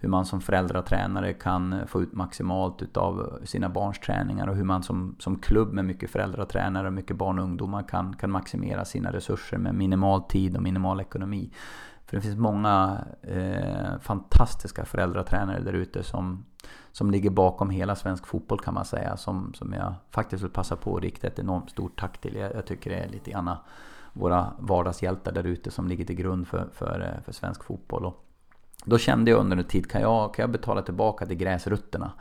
Speaker 2: hur man som föräldratränare kan få ut maximalt utav sina barns träningar och hur man som, som klubb med mycket föräldratränare och mycket barn och ungdomar kan, kan maximera sina resurser med minimal tid och minimal ekonomi. För det finns många eh, fantastiska föräldratränare där ute som, som ligger bakom hela svensk fotboll kan man säga. Som, som jag faktiskt vill passa på att rikta ett enormt stort tack till. Jag, jag tycker det är lite grann våra vardagshjältar där ute som ligger till grund för, för, eh, för svensk fotboll. Och då kände jag under en tid, kan jag, kan jag betala tillbaka till gräsrötterna?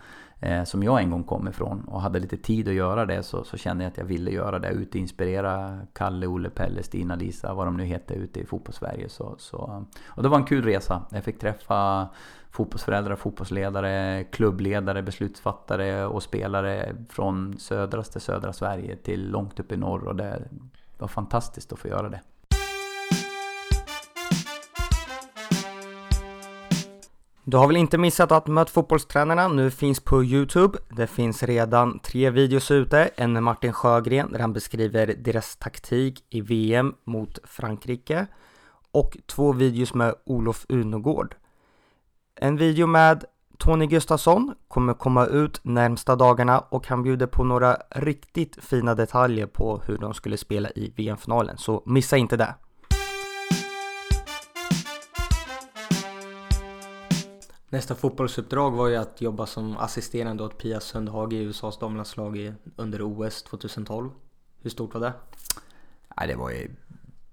Speaker 2: Eh, som jag en gång kom ifrån och hade lite tid att göra det så, så kände jag att jag ville göra det. Ut och inspirera Kalle, Olle, Pelle, Stina, Lisa, vad de nu heter ute i fotbollssverige. Så, så, och det var en kul resa. Jag fick träffa fotbollsföräldrar, fotbollsledare, klubbledare, beslutsfattare och spelare från södraste södra Sverige till långt upp i norr. Och det var fantastiskt att få göra det.
Speaker 1: Du har väl inte missat att Möt fotbollstränarna nu finns på Youtube. Det finns redan tre videos ute. En med Martin Sjögren där han beskriver deras taktik i VM mot Frankrike. Och två videos med Olof Unogård. En video med Tony Gustafsson kommer komma ut närmsta dagarna och han bjuder på några riktigt fina detaljer på hur de skulle spela i VM-finalen. Så missa inte det! Nästa fotbollsuppdrag var ju att jobba som assisterande åt Pia Sundhage i USAs damlandslag under OS 2012. Hur stort var det?
Speaker 2: Ja, det var ju en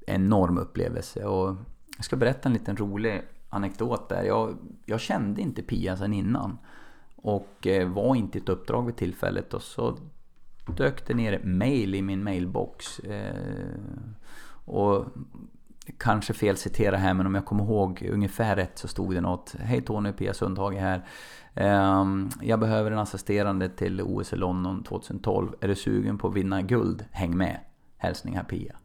Speaker 2: enorm upplevelse och jag ska berätta en liten rolig anekdot där. Jag, jag kände inte Pia sedan innan och eh, var inte i ett uppdrag vid tillfället och så dök det ner mail i min mailbox. Eh, och kanske fel citera här men om jag kommer ihåg ungefär rätt så stod det något. Hej Tony, Pia Sundhage här. Ehm, jag behöver en assisterande till OS i London 2012. Är du sugen på att vinna guld? Häng med! Hälsningar Pia.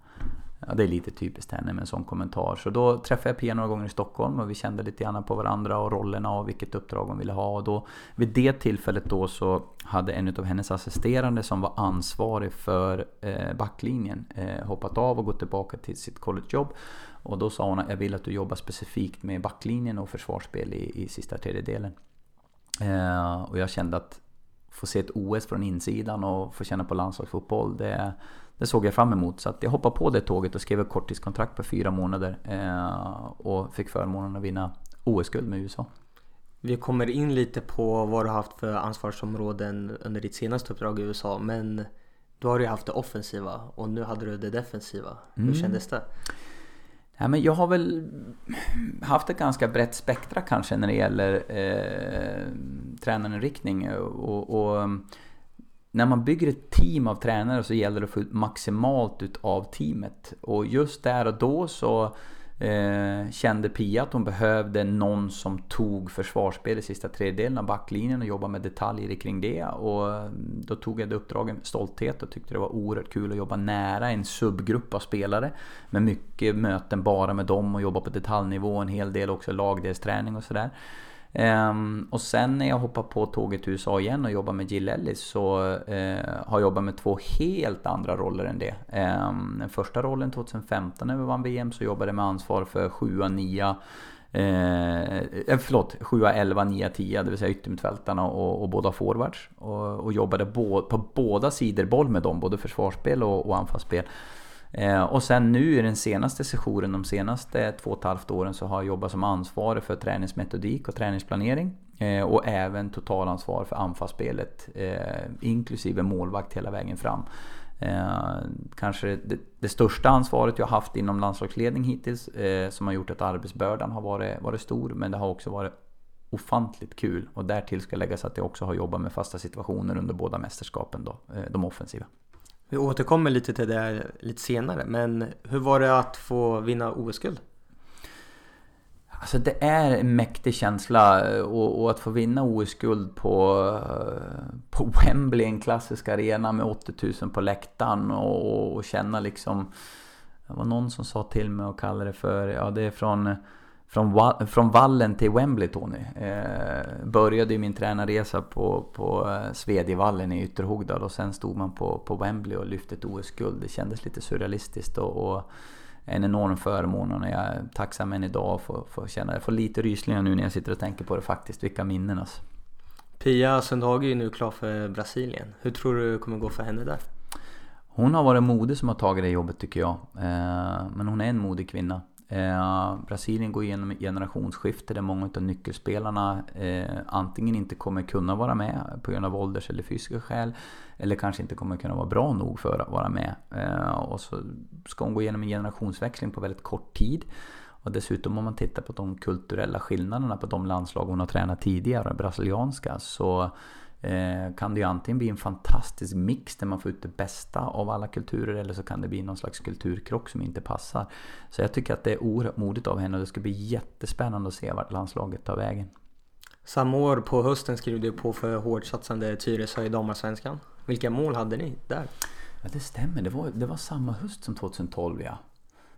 Speaker 2: Ja, det är lite typiskt henne med en sån kommentar. Så då träffade jag Pia några gånger i Stockholm och vi kände lite grann på varandra och rollerna och vilket uppdrag hon ville ha. Och då, vid det tillfället då så hade en av hennes assisterande som var ansvarig för eh, backlinjen eh, hoppat av och gått tillbaka till sitt collegejobb. Och då sa hon att jag vill att du jobbar specifikt med backlinjen och försvarsspel i, i sista tredjedelen. Eh, och jag kände att få se ett OS från insidan och få känna på landslagsfotboll. Det, det såg jag fram emot. Så att jag hoppade på det tåget och skrev ett korttidskontrakt på fyra månader. Eh, och fick förmånen att vinna OS-guld med USA.
Speaker 1: Vi kommer in lite på vad du har haft för ansvarsområden under ditt senaste uppdrag i USA. Men då har du haft det offensiva och nu hade du det defensiva. Hur mm. kändes det?
Speaker 2: Ja, men jag har väl haft ett ganska brett spektra kanske när det gäller eh, tränarinriktning. Och, och, när man bygger ett team av tränare så gäller det att få ut maximalt utav teamet. Och just där och då så Eh, kände Pia att hon behövde någon som tog försvarsspel i sista tredjedelen av backlinjen och jobbade med detaljer kring det. Och eh, då tog jag det uppdraget med stolthet och tyckte det var oerhört kul att jobba nära en subgrupp av spelare. Med mycket möten bara med dem och jobba på detaljnivå, en hel del också lagdelsträning och sådär. Um, och sen när jag hoppar på tåget till USA igen och jobbar med Jill Ellis så uh, har jag jobbat med två helt andra roller än det. Um, den första rollen 2015 när vi vann VM så jobbade jag med ansvar för 7 9 eh, eh, förlåt, 7 11, 9 10, det vill säga yttermittfältarna och, och båda forwards. Och, och jobbade bo, på båda sidor boll med dem, både försvarsspel och, och anfallsspel. Eh, och sen nu i den senaste sessionen, de senaste två och ett halvt åren, så har jag jobbat som ansvarig för träningsmetodik och träningsplanering. Eh, och även totalansvar för anfallsspelet, eh, inklusive målvakt hela vägen fram. Eh, kanske det, det, största ansvaret jag haft inom landslagsledning hittills, eh, som har gjort att arbetsbördan har varit, varit stor. Men det har också varit ofantligt kul. Och därtill ska läggas att jag också har jobbat med fasta situationer under båda mästerskapen då, eh, de offensiva.
Speaker 1: Vi återkommer lite till det lite senare, men hur var det att få vinna OS-guld?
Speaker 2: Alltså det är en mäktig känsla eh, och, och att få vinna OS-guld på, eh, på Wembley, en klassisk arena med 80 000 på läktaren och, och känna liksom Det var någon som sa till mig och kallade det för, ja det är från från, från vallen till Wembley Tony. Eh, började min tränarresa på, på eh, Svedjevallen i Ytterhogdal och sen stod man på, på Wembley och lyfte ett OS-guld. Det kändes lite surrealistiskt och, och en enorm förmån och jag är tacksam än idag för, att känna Jag får lite rysningar nu när jag sitter och tänker på det faktiskt. Vilka minnen alltså.
Speaker 1: Pia Sundhage är ju nu klar för Brasilien. Hur tror du det kommer gå för henne där?
Speaker 2: Hon har varit modig som har tagit det jobbet tycker jag. Eh, men hon är en modig kvinna. Eh, Brasilien går igenom ett generationsskifte där många av nyckelspelarna eh, antingen inte kommer kunna vara med på grund av ålders eller fysiska skäl. Eller kanske inte kommer kunna vara bra nog för att vara med. Eh, och så ska hon gå igenom en generationsväxling på väldigt kort tid. Och dessutom om man tittar på de kulturella skillnaderna på de landslag hon har tränat tidigare, brasilianska, så kan det ju antingen bli en fantastisk mix där man får ut det bästa av alla kulturer eller så kan det bli någon slags kulturkrock som inte passar. Så jag tycker att det är oerhört modigt av henne och det ska bli jättespännande att se vart landslaget tar vägen.
Speaker 1: Samma år på hösten skrev du på för hårdsatsande Tyresö i damallsvenskan. Vilka mål hade ni där?
Speaker 2: Ja, det stämmer. Det var, det var samma höst som 2012 ja.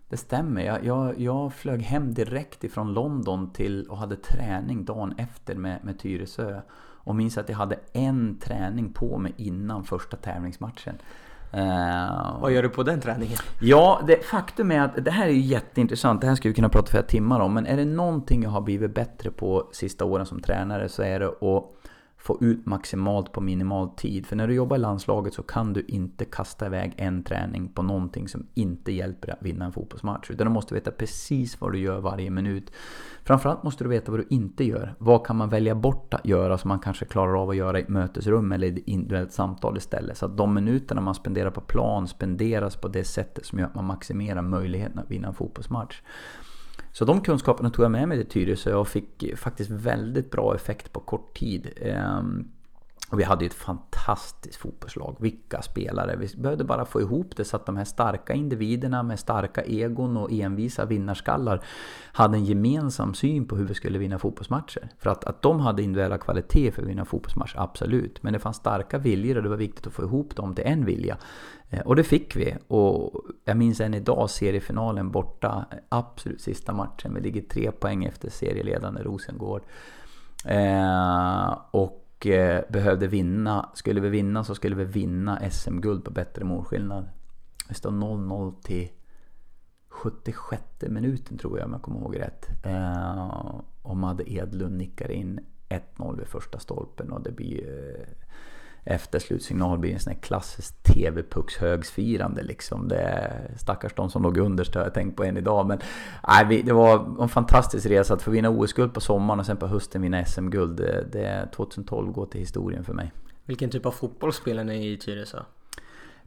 Speaker 2: Det stämmer. Jag, jag, jag flög hem direkt ifrån London till och hade träning dagen efter med, med Tyresö. Och minns att jag hade en träning på mig innan första tävlingsmatchen.
Speaker 1: Uh, Vad gör du på den träningen?
Speaker 2: Ja, det, faktum är att det här är jätteintressant. Det här skulle vi kunna prata flera timmar om. Men är det någonting jag har blivit bättre på sista åren som tränare så är det att få ut maximalt på minimal tid. För när du jobbar i landslaget så kan du inte kasta iväg en träning på någonting som inte hjälper dig att vinna en fotbollsmatch. Utan du måste veta precis vad du gör varje minut. Framförallt måste du veta vad du inte gör. Vad kan man välja bort att göra som man kanske klarar av att göra i ett mötesrum eller i ett individuellt samtal istället. Så att de minuterna man spenderar på plan spenderas på det sättet som gör att man maximerar möjligheten att vinna en fotbollsmatch. Så de kunskaperna tog jag med mig till Tyresö och fick faktiskt väldigt bra effekt på kort tid. Ehm, och vi hade ju ett fantastiskt fotbollslag. Vilka spelare! Vi behövde bara få ihop det så att de här starka individerna med starka egon och envisa vinnarskallar hade en gemensam syn på hur vi skulle vinna fotbollsmatcher. För att, att de hade individuella kvaliteter för att vinna fotbollsmatcher, absolut. Men det fanns starka viljor och det var viktigt att få ihop dem till en vilja. Eh, och det fick vi. Och jag minns än idag seriefinalen borta, absolut sista matchen. Vi ligger tre poäng efter serieledande Rosengård. Eh, och eh, behövde vinna. Skulle vi vinna så skulle vi vinna SM-guld på bättre målskillnad. Det står 0-0 till 76 minuten tror jag om jag kommer ihåg rätt. Eh, och Madde Edlund nickar in 1-0 vid första stolpen och det blir eh, efter slutsignal blir en sån här klassisk TV-puckshögsfirande liksom. Det är stackars de som låg underst har jag tänkt på än idag. Men nej, det var en fantastisk resa att få vinna OS-guld på sommaren och sen på hösten vinna SM-guld. Det, det 2012 går till historien för mig.
Speaker 1: Vilken typ av fotboll spelar ni i Tyresö?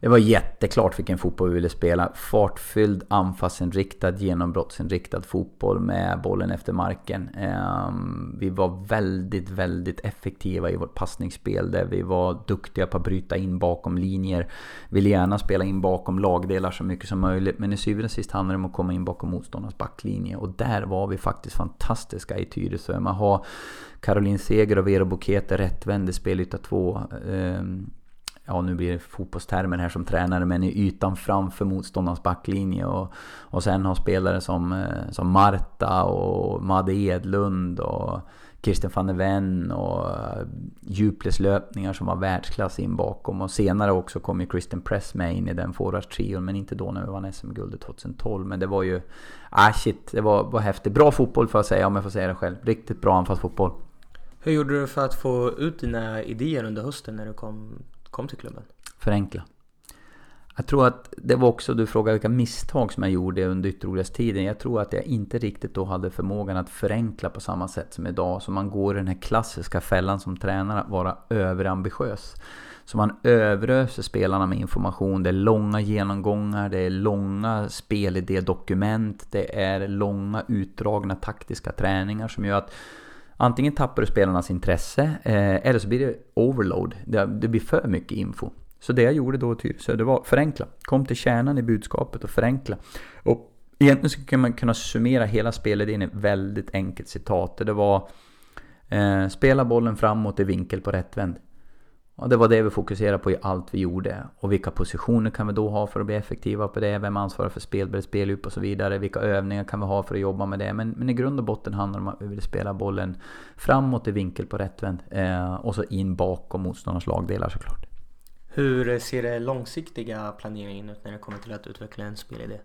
Speaker 2: Det var jätteklart vilken fotboll vi ville spela. Fartfylld, anfallsinriktad, genombrottsinriktad fotboll med bollen efter marken. Ehm, vi var väldigt, väldigt effektiva i vårt passningsspel där vi var duktiga på att bryta in bakom linjer. Ville gärna spela in bakom lagdelar så mycket som möjligt. Men i syvende och sist handlar det om att komma in bakom motståndarnas backlinje. Och där var vi faktiskt fantastiska i Tyresö. Man har Caroline Seger och Vero Bukete rättvänd i spelyta 2 ja nu blir det fotbollstermer här som tränare, men i ytan framför motståndarens backlinje. Och, och sen har spelare som, eh, som Marta och Madde Edlund och Christian van der Ven och eh, djupledslöpningar som var världsklass in bakom. Och senare också kom ju Christian Press med in i den forwardstrion, men inte då när vi vann SM-guldet 2012. Men det var ju... Ah shit, det var, var häftigt. Bra fotboll får jag säga, om jag får säga det själv. Riktigt bra anfallsfotboll.
Speaker 1: Hur gjorde du för att få ut dina idéer under hösten när du kom kom till klubben?
Speaker 2: Förenkla. Jag tror att det var också, du frågade vilka misstag som jag gjorde under ytterlighetstiden. Jag tror att jag inte riktigt då hade förmågan att förenkla på samma sätt som idag. Så man går i den här klassiska fällan som tränare att vara överambitiös. Så man överöser spelarna med information. Det är långa genomgångar, det är långa spelidédokument. det är långa utdragna taktiska träningar som gör att Antingen tappar du spelarnas intresse eh, eller så blir det overload. Det, det, blir för mycket info. Så det jag gjorde då i Tyresö, det var förenkla. Kom till kärnan i budskapet och förenkla. Och egentligen skulle man kunna summera hela spelet in i ett väldigt enkelt citat. Det var eh, spela bollen framåt i vinkel på rättvänd. Och det var det vi fokuserade på i allt vi gjorde. Och vilka positioner kan vi då ha för att bli effektiva på det? Vem ansvarar för spelbredd, spellup och så vidare? Vilka övningar kan vi ha för att jobba med det? Men, men i grund och botten handlar det om att vi vill spela bollen framåt i vinkel på rättvänd. Eh, och så in bakom motståndarnas lagdelar såklart.
Speaker 1: Hur ser det långsiktiga planeringen ut när det kommer till att utveckla en spelidé?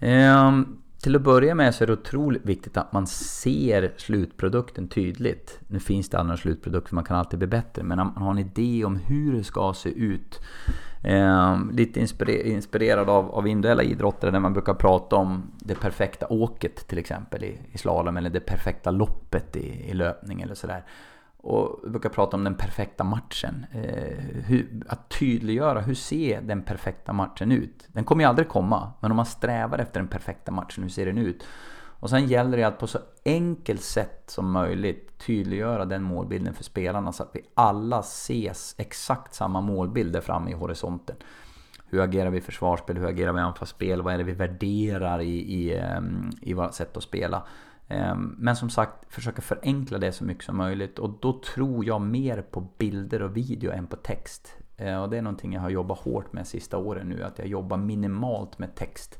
Speaker 2: Um, till att börja med så är det otroligt viktigt att man ser slutprodukten tydligt. Nu finns det andra slutprodukter, man kan alltid bli bättre. Men om man har en idé om hur det ska se ut. Eh, lite inspirerad av, av individuella idrotter där man brukar prata om det perfekta åket till exempel i, i slalom. Eller det perfekta loppet i, i löpning eller sådär. Och vi brukar prata om den perfekta matchen. Eh, hur, att tydliggöra, hur ser den perfekta matchen ut? Den kommer ju aldrig komma, men om man strävar efter den perfekta matchen, hur ser den ut? Och sen gäller det att på så enkelt sätt som möjligt tydliggöra den målbilden för spelarna så att vi alla ses exakt samma målbild där framme i horisonten. Hur agerar vi i försvarsspel? Hur agerar vi i anfallsspel? Vad är det vi värderar i, i, eh, i vårt sätt att spela? Ehm, men som sagt, försöka förenkla det så mycket som möjligt. Och då tror jag mer på bilder och video än på text. Ehm, och det är någonting jag har jobbat hårt med sista åren nu. Att jag jobbar minimalt med text.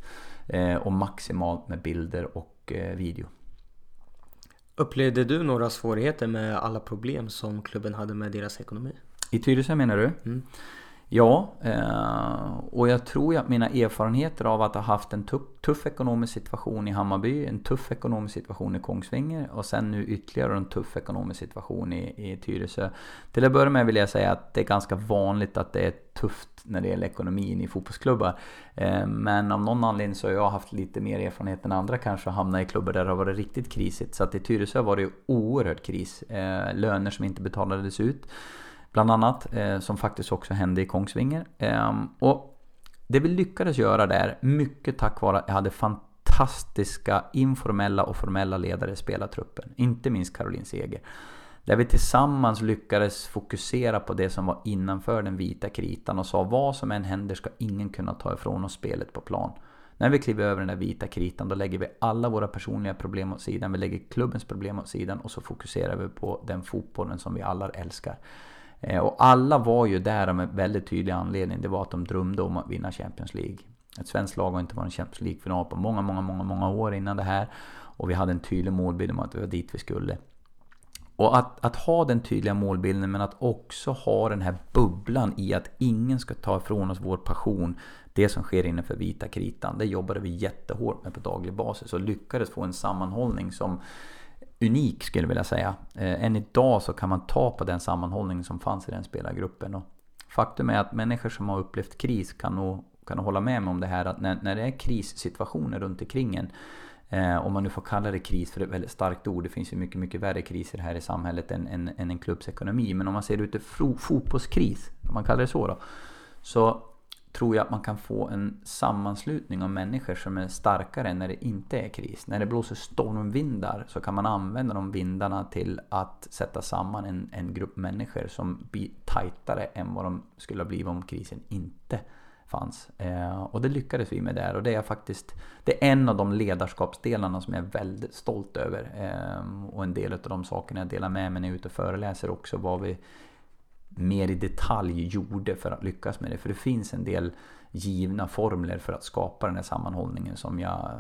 Speaker 2: Ehm, och maximalt med bilder och eh, video.
Speaker 1: Upplevde du några svårigheter med alla problem som klubben hade med deras ekonomi?
Speaker 2: I Tyresö menar du? Mm. Ja, eh, och jag tror att mina erfarenheter av att ha haft en tuff, tuff, ekonomisk situation i Hammarby, en tuff ekonomisk situation i Kongsvinger och sen nu ytterligare en tuff ekonomisk situation i, i Tyresö. Till att börja med vill jag säga att det är ganska vanligt att det är tufft när det gäller ekonomin i fotbollsklubbar. Eh, men av någon anledning så har jag haft lite mer erfarenhet än andra kanske att hamna i klubbar där det har varit riktigt krisigt. Så att i Tyresö var det ju oerhört kris. Eh, löner som inte betalades ut. Bland annat, eh, som faktiskt också hände i Kongsvinger. Eh, och det vi lyckades göra där, mycket tack vare att jag hade fantastiska informella och formella ledare i spelartruppen. Inte minst Caroline Seger. Där vi tillsammans lyckades fokusera på det som var innanför den vita kritan och sa vad som än händer ska ingen kunna ta ifrån oss spelet på plan. När vi kliver över den där vita kritan då lägger vi alla våra personliga problem åt sidan. Vi lägger klubbens problem åt sidan och så fokuserar vi på den fotbollen som vi alla älskar. Eh, och alla var ju där av en väldigt tydlig anledning. Det var att de drömde om att vinna Champions League. Ett svenskt lag har inte varit en Champions League-final på många, många, många, många år innan det här. Och vi hade en tydlig målbild om att det var dit vi skulle. Och att, att, ha den tydliga målbilden men att också ha den här bubblan i att ingen ska ta ifrån oss vår passion. Det som sker innanför vita kritan. Det jobbade vi jättehårt med på daglig basis och lyckades få en sammanhållning som unik skulle jag vilja säga. Eh, än idag så kan man ta på den sammanhållning som fanns i den spelargruppen. Och faktum är att människor som har upplevt kris kan nog, kan nog hålla med mig om det här att när, när det är krissituationer runt omkring en eh, om man nu får kalla det kris för ett väldigt starkt ord. Det finns ju mycket, mycket värre kriser här i samhället än, än, än en klubbs ekonomi. Men om man ser det utifrån fotbollskris, om man kallar det så då. Så tror jag att man kan få en sammanslutning av människor som är starkare när det inte är kris. När det blåser stormvindar så kan man använda de vindarna till att sätta samman en, en grupp människor som blir tajtare än vad de skulle ha blivit om krisen inte fanns. Eh, och det lyckades vi med där och det är faktiskt det är en av de ledarskapsdelarna som jag är väldigt stolt över. Eh, och en del av de sakerna jag delar med mig när jag är ute och föreläser också vad vi mer i detalj gjorde för att lyckas med det. För det finns en del givna formler för att skapa den här sammanhållningen som jag,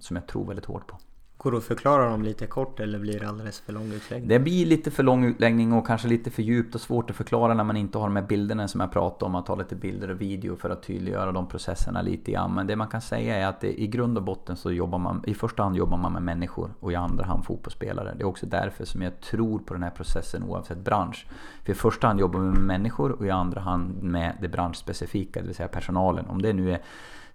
Speaker 2: som jag tror väldigt hårt på.
Speaker 1: Går det att förklara dem lite kort eller blir det alldeles för lång utläggning?
Speaker 2: Det blir lite för lång utläggning och kanske lite för djupt och svårt att förklara när man inte har de här bilderna som jag pratade om. Att ta lite bilder och video för att tydliggöra de processerna lite grann. Men det man kan säga är att det, i grund och botten så jobbar man, i första hand jobbar man med människor och i andra hand fotbollsspelare. Det är också därför som jag tror på den här processen oavsett bransch. För i första hand jobbar man med människor och i andra hand med det branschspecifika, det vill säga personalen. Om det nu är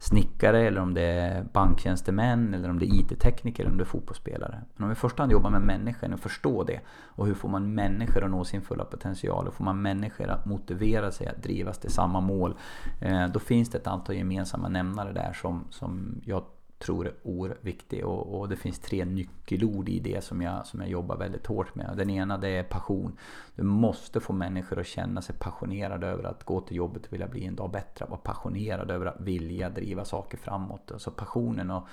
Speaker 2: snickare eller om det är banktjänstemän eller om det är IT-tekniker eller om det är fotbollsspelare. Men om vi i första hand jobbar med människan och förstår det och hur får man människor att nå sin fulla potential och får man människor att motivera sig att drivas till samma mål. Eh, då finns det ett antal gemensamma nämnare där som, som jag tror är oerhört viktig och, och, det finns tre nyckelord i det som jag, som jag jobbar väldigt hårt med. Den ena det är passion. Du måste få människor att känna sig passionerade över att gå till jobbet och vilja bli en dag bättre. Vara passionerad över att vilja driva saker framåt. Alltså passionen och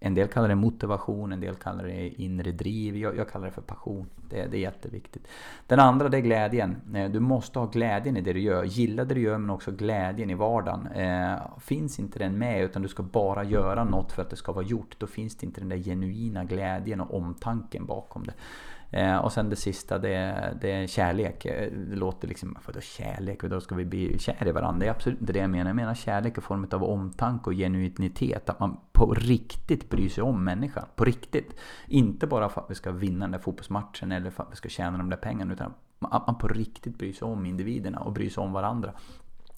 Speaker 2: en del kallar det motivation, en del kallar det inre driv. Jag, jag kallar det för passion. Det, det, är jätteviktigt. Den andra det är glädjen. Eh, du måste ha glädjen i det du gör. Gilla det du gör men också glädjen i vardagen. Eh, finns inte den med utan du ska bara göra något för att det ska vara gjort. Då finns det inte den där genuina glädjen och omtanken bakom det. Eh, och sen det sista det är, det är kärlek. Eh, det låter liksom, vadå kärlek? Då ska vi bli kär i varandra? Det är absolut inte det jag menar. Jag menar kärlek i form av omtanke och genuinitet. Att man på riktigt bryr sig om människan. På riktigt. Inte bara för att vi ska vinna den där fotbollsmatchen eller för att vi ska tjäna de där pengarna. Utan att man på riktigt bryr sig om individerna och bryr sig om varandra.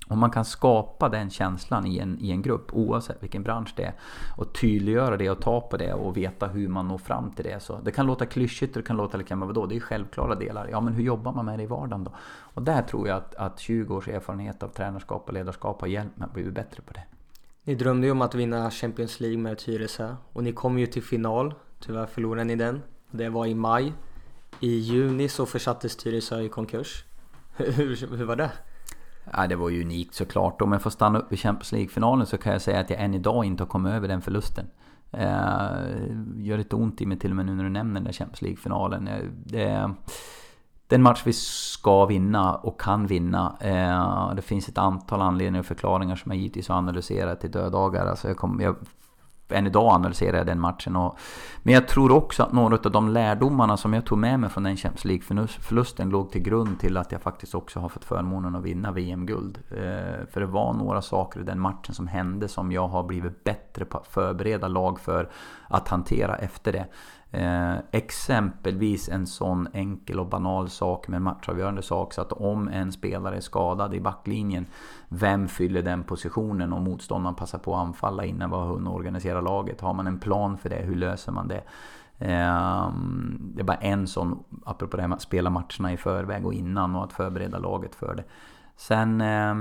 Speaker 2: Om man kan skapa den känslan i en, i en grupp oavsett vilken bransch det är och tydliggöra det och ta på det och veta hur man når fram till det. Så det kan låta klyschigt och det kan låta liksom, vadå, det är självklara delar. Ja men hur jobbar man med det i vardagen då? Och där tror jag att, att 20 års erfarenhet av tränarskap och ledarskap har hjälpt mig att bli bättre på det.
Speaker 1: Ni drömde ju om att vinna Champions League med Tyresö och ni kom ju till final. Tyvärr förlorade ni den. Det var i maj. I juni så försattes Tyresö i konkurs. hur, hur var det?
Speaker 2: Ja, det var ju unikt såklart. Om jag får stanna upp i Champions League-finalen så kan jag säga att jag än idag inte har kommit över den förlusten. Eh, gör lite ont i mig till och med nu när du nämner den där Champions League-finalen. Eh, det, är en match vi ska vinna och kan vinna. Eh, det finns ett antal anledningar och förklaringar som jag givetvis har analyserat i döddagar. Alltså jag, kom, jag än idag analyserar jag den matchen. Och, men jag tror också att några av de lärdomarna som jag tog med mig från den Champions League-förlusten låg till grund till att jag faktiskt också har fått förmånen att vinna VM-guld. Eh, för det var några saker i den matchen som hände som jag har blivit bättre på att förbereda lag för att hantera efter det. Eh, exempelvis en sån enkel och banal sak med matchavgörande sak så att om en spelare är skadad i backlinjen Vem fyller den positionen om motståndaren passar på att anfalla innan vi har hunnit organisera laget? Har man en plan för det? Hur löser man det? Eh, det är bara en sån, apropå det här med att spela matcherna i förväg och innan och att förbereda laget för det. Sen eh,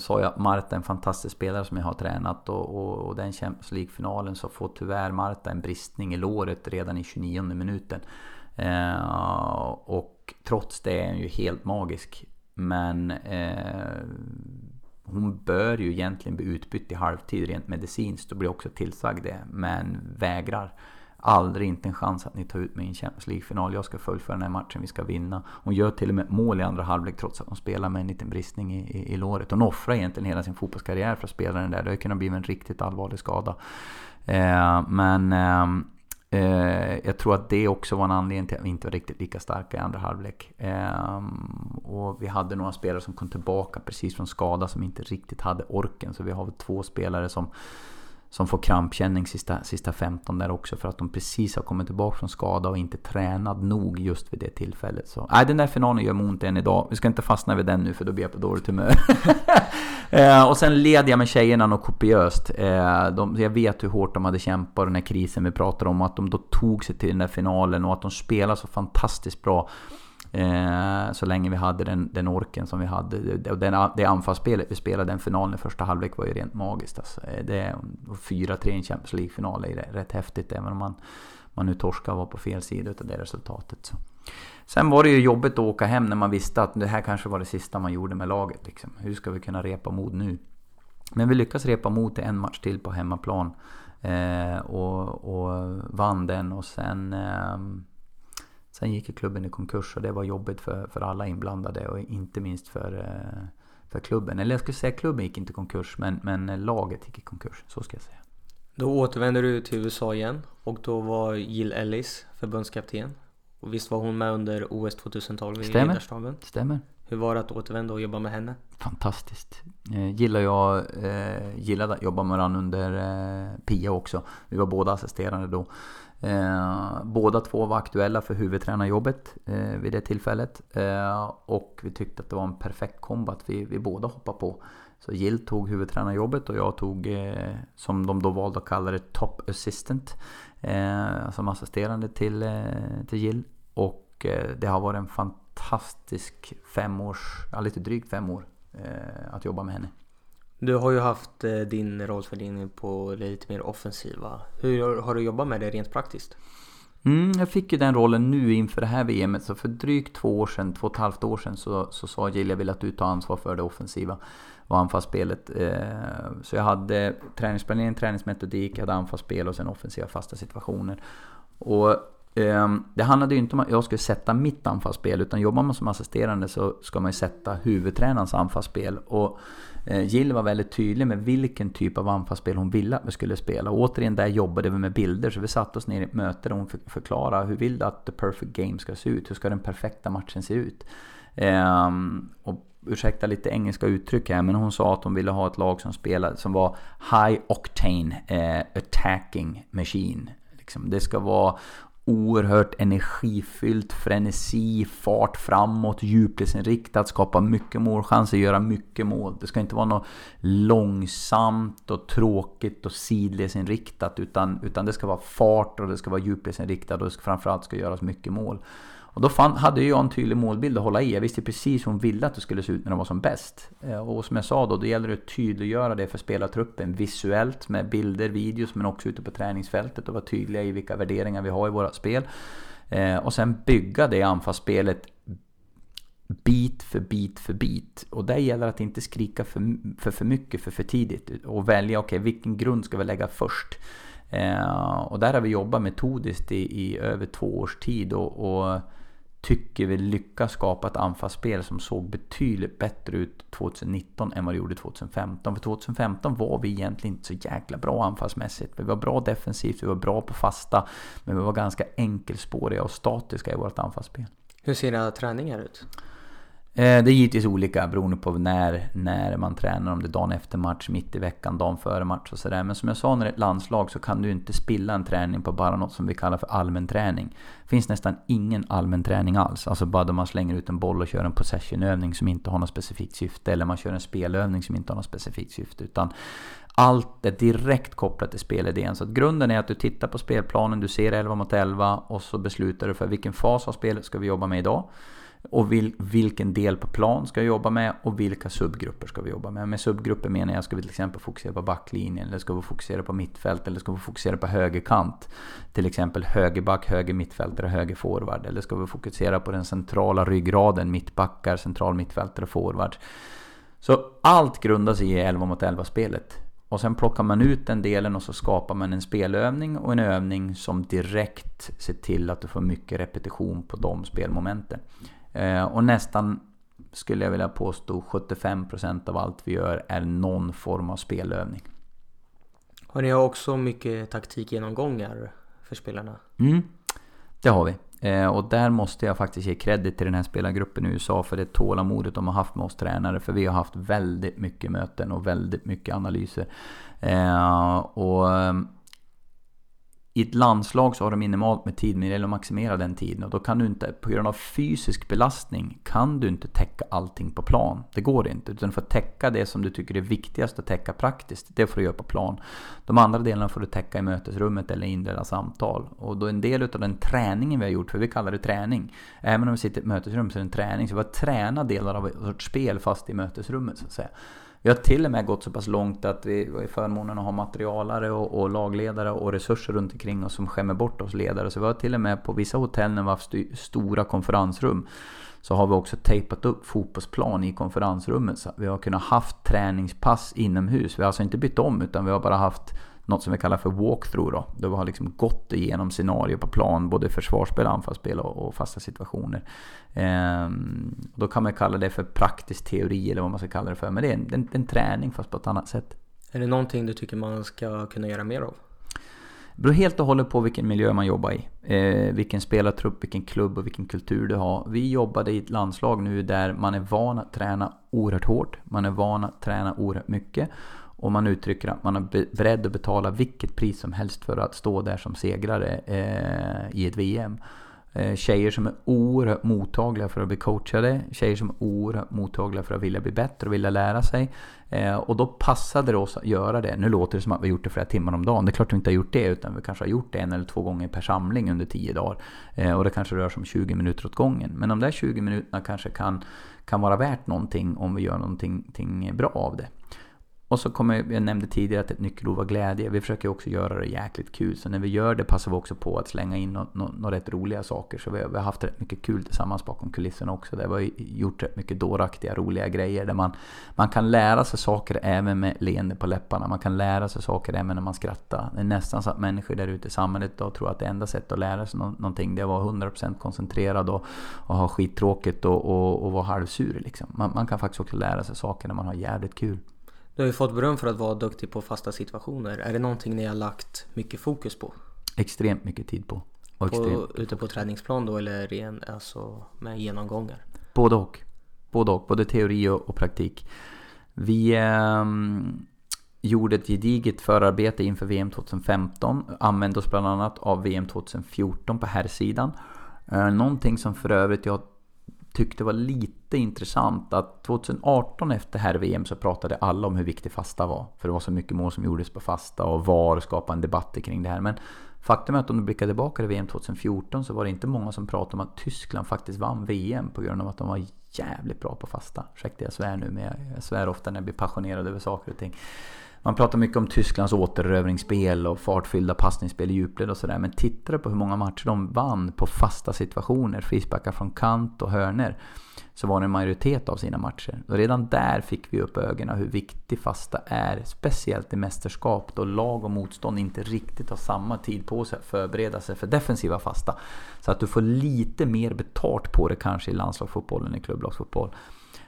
Speaker 2: sa ju att Marta är en fantastisk spelare som jag har tränat och, och, och den Champions League-finalen så får tyvärr Marta en bristning i låret redan i 29 minuten. Eh, och trots det är hon ju helt magisk. Men eh, hon bör ju egentligen bli utbytt i halvtid rent medicinskt och blir också tillsagd det. Men vägrar aldrig inte en chans att ni tar ut mig i en Champions League-final. Jag ska fullfölja den här matchen, vi ska vinna. Hon gör till och med mål i andra halvlek trots att hon spelar med en liten bristning i, i, i låret. Hon offrar egentligen hela sin fotbollskarriär för att spela den där. Det hade kunnat bli en riktigt allvarlig skada. Eh, men eh, eh, jag tror att det också var en anledning till att vi inte var riktigt lika starka i andra halvlek. Eh, och vi hade några spelare som kom tillbaka precis från skada som inte riktigt hade orken. Så vi har väl två spelare som som får krampkänning sista, sista 15 där också för att de precis har kommit tillbaka från skada och inte tränat nog just vid det tillfället. Så nej, den där finalen gör mig ont än idag. Vi ska inte fastna vid den nu för då blir jag på dåligt humör. eh, och sen led jag med tjejerna något kopiöst. Eh, de, jag vet hur hårt de hade kämpat den här krisen vi pratar om. Att de då tog sig till den där finalen och att de spelade så fantastiskt bra. Eh, så länge vi hade den, den orken som vi hade. Det, den, det anfallsspelet vi spelade den finalen i första halvlek var ju rent magiskt. Alltså. Eh, det, 4-3 i en Champions League-final är rätt häftigt även om man, man nu torskar och var på fel sida av det resultatet. Så. Sen var det ju jobbigt att åka hem när man visste att det här kanske var det sista man gjorde med laget. Liksom. Hur ska vi kunna repa mod nu? Men vi lyckas repa mod till en match till på hemmaplan. Eh, och, och vann den och sen eh, Sen gick klubben i konkurs och det var jobbigt för, för alla inblandade och inte minst för, eh, för klubben. Eller jag skulle säga klubben gick inte i konkurs men, men laget gick i konkurs. Så ska jag säga.
Speaker 1: Då återvänder du till USA igen och då var Jill Ellis förbundskapten. Och visst var hon med under OS 2012 i
Speaker 2: Stämmer.
Speaker 1: ledarstaben?
Speaker 2: Stämmer.
Speaker 1: Hur var det att återvända och jobba med henne?
Speaker 2: Fantastiskt. Eh, gillar jag eh, gillade att jobba med varandra under eh, Pia också. Vi var båda assisterande då. Eh, båda två var aktuella för huvudtränarjobbet eh, vid det tillfället. Eh, och vi tyckte att det var en perfekt kombo att vi, vi båda hoppade på. Så Jill tog huvudtränarjobbet och jag tog, eh, som de då valde att kalla det, Top Assistant. Eh, som assisterande till, eh, till Jill. Och eh, det har varit en fantastisk fem års, ja, lite drygt fem år eh, att jobba med henne.
Speaker 1: Du har ju haft eh, din rollfördelning på det lite mer offensiva. Hur har du jobbat med det rent praktiskt?
Speaker 2: Mm, jag fick ju den rollen nu inför det här VMet. Så för drygt två år sedan, två och ett halvt år sedan så, så sa Jill jag vill att du tar ansvar för det offensiva och anfallsspelet. Eh, så jag hade träningsplanering, träningsmetodik, jag hade anfallsspel och sen offensiva fasta situationer. Och eh, det handlade ju inte om att jag skulle sätta mitt anfallsspel utan jobbar man som assisterande så ska man ju sätta huvudtränarens anfallsspel. Och Eh, Jill var väldigt tydlig med vilken typ av anfallsspel hon ville att vi skulle spela. Och återigen, där jobbade vi med bilder. Så vi satte oss ner i ett möte där hon fick förklara hur vill du att the perfect game ska se ut? Hur ska den perfekta matchen se ut? Um, och ursäkta lite engelska uttryck här, men hon sa att hon ville ha ett lag som spelade, som var high octane eh, attacking machine. Liksom, det ska vara oerhört energifyllt, frenesi, fart framåt, djupledsinriktat, skapa mycket målchanser, göra mycket mål. Det ska inte vara något långsamt och tråkigt och sidledsinriktat utan, utan det ska vara fart och det ska vara djupledsinriktat och det ska, framförallt ska göras mycket mål. Och då fann, hade jag en tydlig målbild att hålla i. Jag visste precis hur hon ville att det skulle se ut när de var som bäst. Eh, och som jag sa då, då gäller det att tydliggöra det för spelartruppen visuellt med bilder, videos men också ute på träningsfältet och vara tydliga i vilka värderingar vi har i våra spel. Eh, och sen bygga det anfallsspelet bit för bit för bit. Och där gäller det att inte skrika för, för, för mycket för för tidigt. Och välja, okej okay, vilken grund ska vi lägga först? Eh, och där har vi jobbat metodiskt i, i över två års tid. och, och tycker vi lyckas skapa ett anfallsspel som såg betydligt bättre ut 2019 än vad det gjorde 2015. För 2015 var vi egentligen inte så jäkla bra anfallsmässigt. Vi var bra defensivt, vi var bra på fasta, men vi var ganska enkelspåriga och statiska i vårt anfallsspel.
Speaker 1: Hur ser era träningar ut?
Speaker 2: Eh, det är givetvis olika beroende på när, när man tränar. Om det är dagen efter match, mitt i veckan, dagen före match och sådär. Men som jag sa när det är ett landslag så kan du inte spilla en träning på bara något som vi kallar för allmän träning. Det finns nästan ingen allmän träning alls. Alltså bara då man slänger ut en boll och kör en possessionövning som inte har något specifikt syfte. Eller man kör en spelövning som inte har något specifikt syfte. Utan allt är direkt kopplat till spelidén. Så att grunden är att du tittar på spelplanen, du ser 11 mot 11 och så beslutar du för vilken fas av spelet ska vi jobba med idag. Och vil, vilken del på plan ska jag jobba med och vilka subgrupper ska vi jobba med. Med subgrupper menar jag, ska vi till exempel fokusera på backlinjen eller ska vi fokusera på mittfält eller ska vi fokusera på högerkant. Till exempel högerback, höger mittfältare, höger forward. Eller ska vi fokusera på den centrala ryggraden, mittbackar, central mittfältare, forward. Så allt grundar sig i 11 mot 11 spelet. Och sen plockar man ut den delen och så skapar man en spelövning och en övning som direkt ser till att du får mycket repetition på de spelmomenten. Eh, och nästan, skulle jag vilja påstå, 75% av allt vi gör är någon form av spelövning.
Speaker 1: Har ni också mycket taktikgenomgångar för spelarna?
Speaker 2: Mm, det har vi. Eh, och där måste jag faktiskt ge credit till den här spelargruppen i USA för det tålamodet de har haft med oss tränare. För vi har haft väldigt mycket möten och väldigt mycket analyser. Eh, och i ett landslag så har du minimalt med tid, men det gäller att maximera den tiden. Och då kan du inte, på grund av fysisk belastning, kan du inte täcka allting på plan. Det går inte. Utan för att täcka det som du tycker är viktigast att täcka praktiskt, det får du göra på plan. De andra delarna får du täcka i mötesrummet eller inleda samtal. Och då en del av den träningen vi har gjort, för vi kallar det träning. Även om vi sitter i ett mötesrum så är det en träning. Så vi har tränat delar av ett spel fast i mötesrummet så att säga. Vi har till och med gått så pass långt att vi har förmånen att ha materialare och, och, lagledare och resurser runt omkring oss som skämmer bort oss ledare. Så vi har till och med på vissa hotell när vi har haft stora konferensrum så har vi också tejpat upp fotbollsplan i konferensrummet. Så vi har kunnat haft träningspass inomhus. Vi har alltså inte bytt om utan vi har bara haft något som vi kallar för walkthrough då. Då vi har liksom gått igenom scenarier på plan, både försvarsspel, anfallsspel och, och fasta situationer. Ehm, då kan man kalla det för praktisk teori eller vad man ska kalla det för. Men det är en, en, en träning fast på ett annat sätt.
Speaker 1: Är det någonting du tycker man ska kunna göra mer av?
Speaker 2: Det beror helt och hållet på vilken miljö man jobbar i. Eh, vilken spelartrupp, vilken klubb och vilken kultur du har. Vi jobbade i ett landslag nu där man är van att träna oerhört hårt. Man är van att träna oerhört mycket. Och man uttrycker att man är beredd att betala vilket pris som helst för att stå där som segrare eh, i ett VM. Eh, tjejer som är oerhört mottagliga för att bli coachade. Tjejer som är oerhört mottagliga för att vilja bli bättre och vilja lära sig. Eh, och då passade det oss att göra det. Nu låter det som att vi gjort det flera timmar om dagen. Det är klart att vi inte har gjort det. Utan vi kanske har gjort det en eller två gånger per samling under tio dagar. Eh, och det kanske rör sig om 20 minuter åt gången. Men de där 20 minuterna kanske kan, kan vara värt någonting om vi gör någonting bra av det och så kommer, jag nämnde tidigare att ett nyckelord var glädje. Vi försöker också göra det jäkligt kul. Så när vi gör det passar vi också på att slänga in några rätt roliga saker. Så vi har, vi har, haft rätt mycket kul tillsammans bakom kulisserna också. Där vi har gjort rätt mycket dåraktiga, roliga grejer. Där man, man kan lära sig saker även med leende på läpparna. Man kan lära sig saker även när man skrattar. Det är nästan så att människor där ute i samhället då tror att det enda sättet att lära sig någonting det är att vara 100% koncentrerad och, och ha skittråkigt och, och, och vara halvsur. Liksom. Man, man kan faktiskt också lära sig saker när man har jävligt kul.
Speaker 1: Du har ju fått beröm för att vara duktig på fasta situationer. Är det någonting ni har lagt mycket fokus på?
Speaker 2: Extremt mycket tid på.
Speaker 1: Och på ute på träningsplan då eller ren, alltså med genomgångar?
Speaker 2: Både och. Både och. Både teori och, och praktik. Vi eh, gjorde ett gediget förarbete inför VM 2015. Använde oss bland annat av VM 2014 på här sidan. Eh, någonting som för övrigt jag tyckte var lite intressant att 2018 efter här VM så pratade alla om hur viktig fasta var. För det var så mycket mål som gjordes på fasta och VAR skapade en debatt kring det här. Men faktum är att om du blickar tillbaka till VM 2014 så var det inte många som pratade om att Tyskland faktiskt vann VM på grund av att de var jävligt bra på fasta. Ursäkta jag svär nu men jag svär ofta när jag blir passionerad över saker och ting. Man pratar mycket om Tysklands återerövringsspel och fartfyllda passningsspel i djupled och sådär. Men tittar du på hur många matcher de vann på fasta situationer, frisparkar från kant och hörner så var det en majoritet av sina matcher. Och redan där fick vi upp ögonen hur viktig fasta är. Speciellt i mästerskap då lag och motstånd inte riktigt har samma tid på sig att förbereda sig för defensiva fasta. Så att du får lite mer betalt på det kanske i landslagsfotboll än i klubblagsfotboll.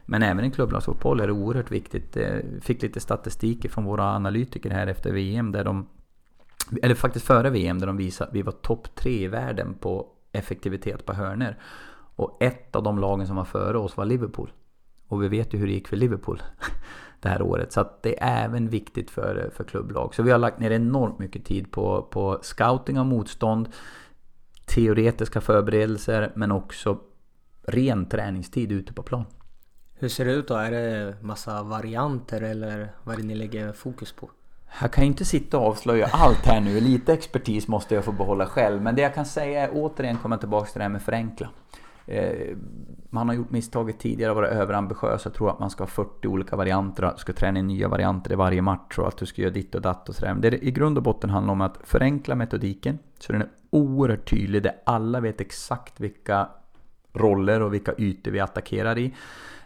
Speaker 2: Men även i klubblagsfotboll är det oerhört viktigt. Eh, fick lite statistik från våra analytiker här efter VM där de eller faktiskt före VM där de visade att vi var topp tre i världen på effektivitet på hörner. Och ett av de lagen som var före oss var Liverpool. Och vi vet ju hur det gick för Liverpool det här året. Så att det är även viktigt för, för klubblag. Så vi har lagt ner enormt mycket tid på, på scouting av motstånd, teoretiska förberedelser men också ren träningstid ute på plan.
Speaker 1: Hur ser det ut då? Är det massa varianter eller vad är det ni lägger fokus på?
Speaker 2: Jag kan ju inte sitta och avslöja allt här nu. Lite expertis måste jag få behålla själv. Men det jag kan säga är återigen komma tillbaka till det här med förenkla. Eh, man har gjort misstaget tidigare att vara överambitiös och tro att man ska ha 40 olika varianter och ska träna in nya varianter i varje match och att du ska göra ditt och datt och sådär. Det i grund och botten handlar om att förenkla metodiken så den är oerhört tydlig där alla vet exakt vilka roller och vilka ytor vi attackerar i.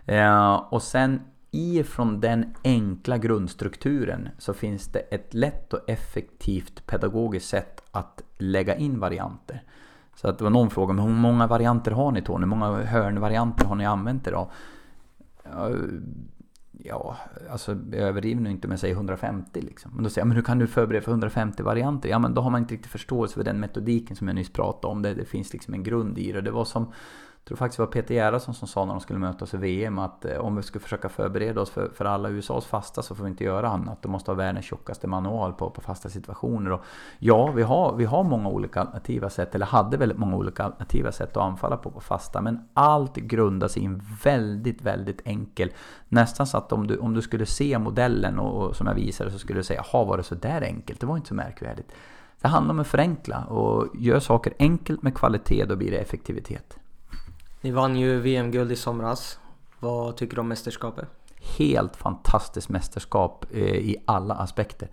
Speaker 2: Eh, och sen ifrån den enkla grundstrukturen så finns det ett lätt och effektivt pedagogiskt sätt att lägga in varianter. Så att det var någon fråga, men hur många varianter har ni Tony? Hur många hörnvarianter har ni använt idag? Eh, ja, alltså jag överdriver nu inte om jag säger 150 liksom. Men då säger jag, men hur kan du förbereda för 150 varianter? Ja, men då har man inte riktigt förståelse för den metodiken som jag nyss pratade om. Det, det finns liksom en grund i det. Det var som tror faktiskt det var Peter Gerhardsson som sa när de skulle möta oss i VM att eh, om vi skulle försöka förbereda oss för, för alla USAs fasta så får vi inte göra annat. De måste ha världens tjockaste manual på, på fasta situationer. Och ja, vi har, vi har många olika alternativa sätt, eller hade väldigt många olika alternativa sätt att anfalla på på fasta. Men allt grundas i en väldigt, väldigt enkel, nästan så att om du, om du skulle se modellen och, och som jag visade så skulle du säga, jaha var det så där enkelt? Det var inte så märkvärdigt. Det handlar om att förenkla och gör saker enkelt med kvalitet, då blir det effektivitet.
Speaker 1: Ni vann ju VM-guld i somras. Vad tycker du om mästerskapet?
Speaker 2: Helt fantastiskt mästerskap eh, i alla aspekter.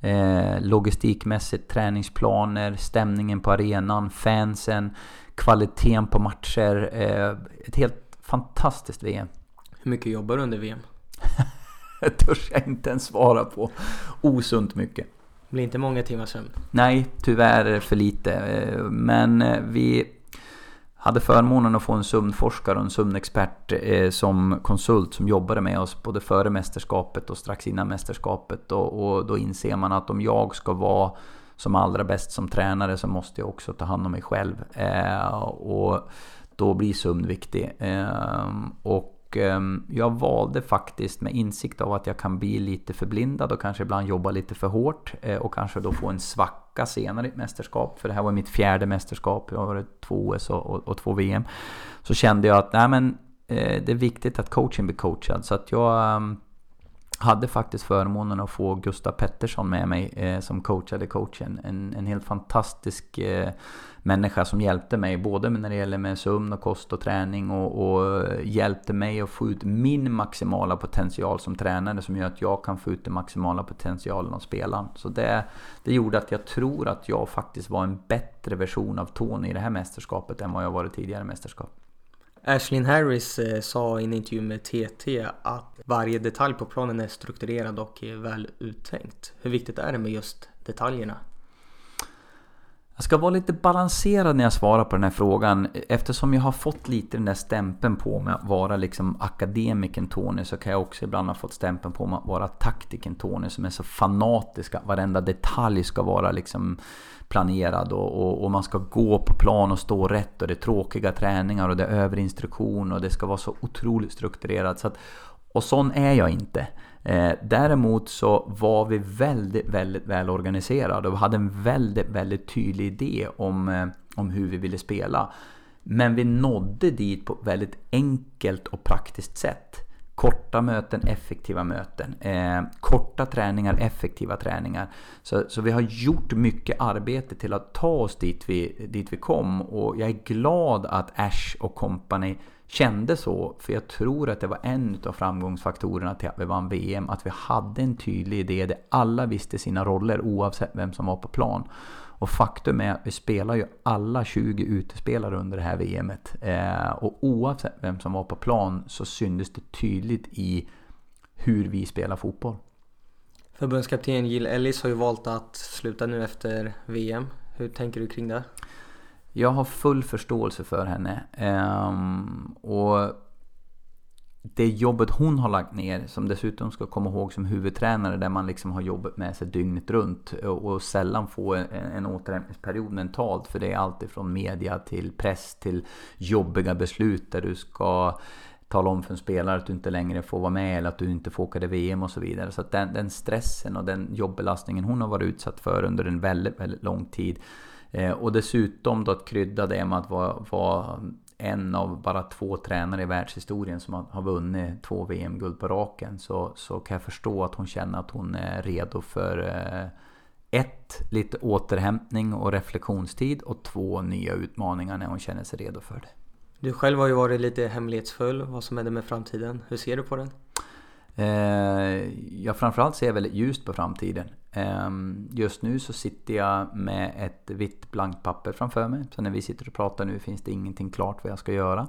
Speaker 2: Eh, logistikmässigt, träningsplaner, stämningen på arenan, fansen, kvaliteten på matcher. Eh, ett helt fantastiskt VM.
Speaker 1: Hur mycket jobbar du under VM?
Speaker 2: det törs jag inte ens svara på. Osunt mycket.
Speaker 1: Det blir inte många timmar sömn?
Speaker 2: Nej, tyvärr för lite. Men vi hade förmånen att få en sömnforskare och en sömnexpert eh, som konsult som jobbade med oss både före mästerskapet och strax innan mästerskapet. Och, och, då inser man att om jag ska vara som allra bäst som tränare så måste jag också ta hand om mig själv. Eh, och då blir sömn viktig. Eh, och Ehm, jag valde faktiskt med insikt av att jag kan bli lite förblindad och kanske ibland jobba lite för hårt eh, och kanske då få en svacka senare i ett mästerskap. För det här var mitt fjärde mästerskap. Jag har varit två OS och, och, och två VM. Så kände jag att nej men, eh, det är viktigt att coachen blir coachad. Så att jag ehm, hade faktiskt förmånen att få Gustav Pettersson med mig eh, som coachade coachen. En, en helt fantastisk eh, människa som hjälpte mig både när det gäller med sömn och kost och träning och, och, hjälpte mig att få ut min maximala potential som tränare som gör att jag kan få ut den maximala potentialen av spelaren. Så det, det gjorde att jag tror att jag faktiskt var en bättre version av Tony i det här mästerskapet än vad jag varit tidigare mästerskap.
Speaker 1: Ashlyn Harris eh, sa i en intervju med TT att varje detalj på planen är strukturerad och eh, väl uttänkt. Hur viktigt är det med just detaljerna?
Speaker 2: Jag ska vara lite balanserad när jag svarar på den här frågan. Eftersom jag har fått lite den där stämpeln på mig att vara liksom akademiken Tony så kan jag också ibland ha fått stämpeln på mig att vara taktiken Tony som är så fanatisk att varenda detalj ska vara liksom planerad och, och, och, man ska gå på plan och stå rätt och det är tråkiga träningar och det är överinstruktion och det ska vara så otroligt strukturerat. Så att, och sån är jag inte. Eh, däremot så var vi väldigt, väldigt väl organiserade och vi hade en väldigt, väldigt tydlig idé om, eh, om hur vi ville spela. Men vi nådde dit på ett väldigt enkelt och praktiskt sätt. Korta möten, effektiva möten. Eh, korta träningar, effektiva träningar. Så, så vi har gjort mycket arbete till att ta oss dit vi, dit vi kom. Och jag är glad att Ash och company kände så. För jag tror att det var en av framgångsfaktorerna till att vi vann VM. Att vi hade en tydlig idé där alla visste sina roller oavsett vem som var på plan. Och faktum är att vi spelar ju alla 20 utespelare under det här VMet. Eh, och oavsett vem som var på plan så syntes det tydligt i hur vi spelar fotboll.
Speaker 1: Förbundskapten Jill Ellis har ju valt att sluta nu efter VM. Hur tänker du kring det?
Speaker 2: Jag har full förståelse för henne. Um, och det jobbet hon har lagt ner, som dessutom ska komma ihåg som huvudtränare, där man liksom har jobbat med sig dygnet runt och, sällan får en, en återhämtningsperiod mentalt. För det är allt ifrån media till press till jobbiga beslut där du ska tala om för en spelare att du inte längre får vara med eller att du inte får åka till VM och så vidare. Så att den, den stressen och den jobbelastningen hon har varit utsatt för under en väldigt, väldigt lång tid Eh, och dessutom då att krydda det med att vara, vara en av bara två tränare i världshistorien som har vunnit två VM-guld på raken så, så kan jag förstå att hon känner att hon är redo för eh, ett, lite återhämtning och reflektionstid och två, nya utmaningar när hon känner sig redo för det.
Speaker 1: Du själv har ju varit lite hemlighetsfull vad som händer med framtiden. Hur ser du på den?
Speaker 2: Eh, jag framförallt ser väldigt ljust på framtiden. Ehm, just nu så sitter jag med ett vitt blankt papper framför mig. Så när vi sitter och pratar nu finns det ingenting klart vad jag ska göra.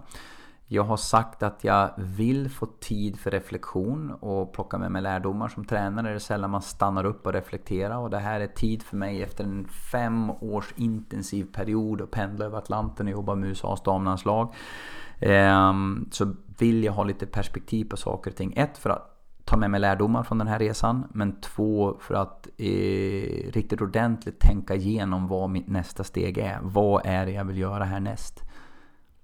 Speaker 2: Jag har sagt att jag vill få tid för reflektion och plocka med mig lärdomar. Som tränare är det sällan man stannar upp och reflekterar. Och det här är tid för mig efter en fem års intensiv period och pendla över Atlanten och jobba med USAs damlandslag. Ehm, så vill jag ha lite perspektiv på saker och ting. Ett, för att ta med mig lärdomar från den här resan. Men två, för att eh, riktigt ordentligt tänka igenom vad mitt nästa steg är. Vad är det jag vill göra härnäst?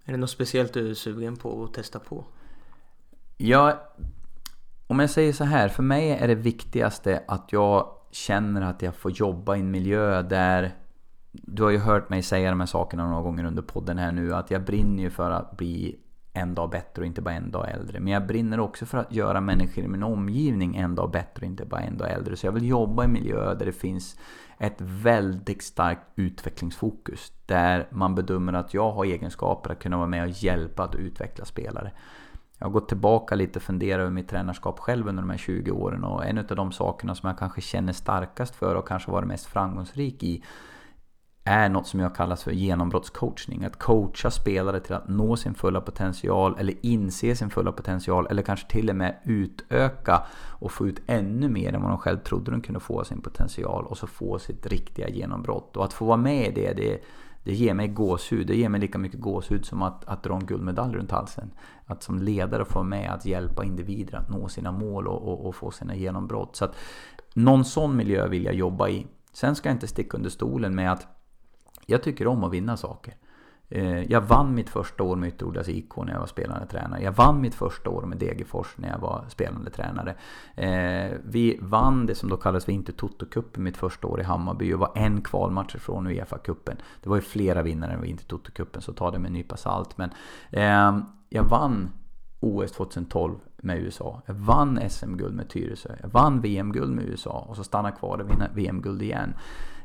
Speaker 1: Är det något speciellt du är sugen på att testa på?
Speaker 2: Ja, om jag säger så här. För mig är det viktigaste att jag känner att jag får jobba i en miljö där du har ju hört mig säga de här sakerna några gånger under podden här nu att jag brinner ju för att bli en dag bättre och inte bara en dag äldre. Men jag brinner också för att göra människor i min omgivning en dag bättre och inte bara en dag äldre. Så jag vill jobba i miljöer där det finns ett väldigt starkt utvecklingsfokus. Där man bedömer att jag har egenskaper att kunna vara med och hjälpa att utveckla spelare. Jag har gått tillbaka lite och funderat över mitt tränarskap själv under de här 20 åren och en av de sakerna som jag kanske känner starkast för och kanske varit mest framgångsrik i är något som jag kallar för genombrottscoachning. Att coacha spelare till att nå sin fulla potential eller inse sin fulla potential eller kanske till och med utöka och få ut ännu mer än vad de själv trodde de kunde få sin potential och så få sitt riktiga genombrott. Och att få vara med i det, det, det ger mig gåshud. Det ger mig lika mycket gåshud som att, att dra en guldmedalj runt halsen. Att som ledare få vara med att hjälpa individer att nå sina mål och, och, och få sina genombrott. Så att någon sån miljö vill jag jobba i. Sen ska jag inte sticka under stolen med att jag tycker om att vinna saker. Eh, jag vann mitt första år med Ytterodlas IK när jag var spelande tränare. Jag vann mitt första år med Degerfors när jag var spelande tränare. Eh, vi vann det som då kallades för Intertoto-cupen mitt första år i Hammarby och var en kvalmatch ifrån Uefa-cupen. Det var ju flera vinnare än Intertoto-cupen så ta det med en nypa salt. Men ehm, jag vann OS 2012 med USA. Jag vann SM-guld med Tyresö. Jag vann VM-guld med USA och så stannade kvar och vinna VM-guld igen.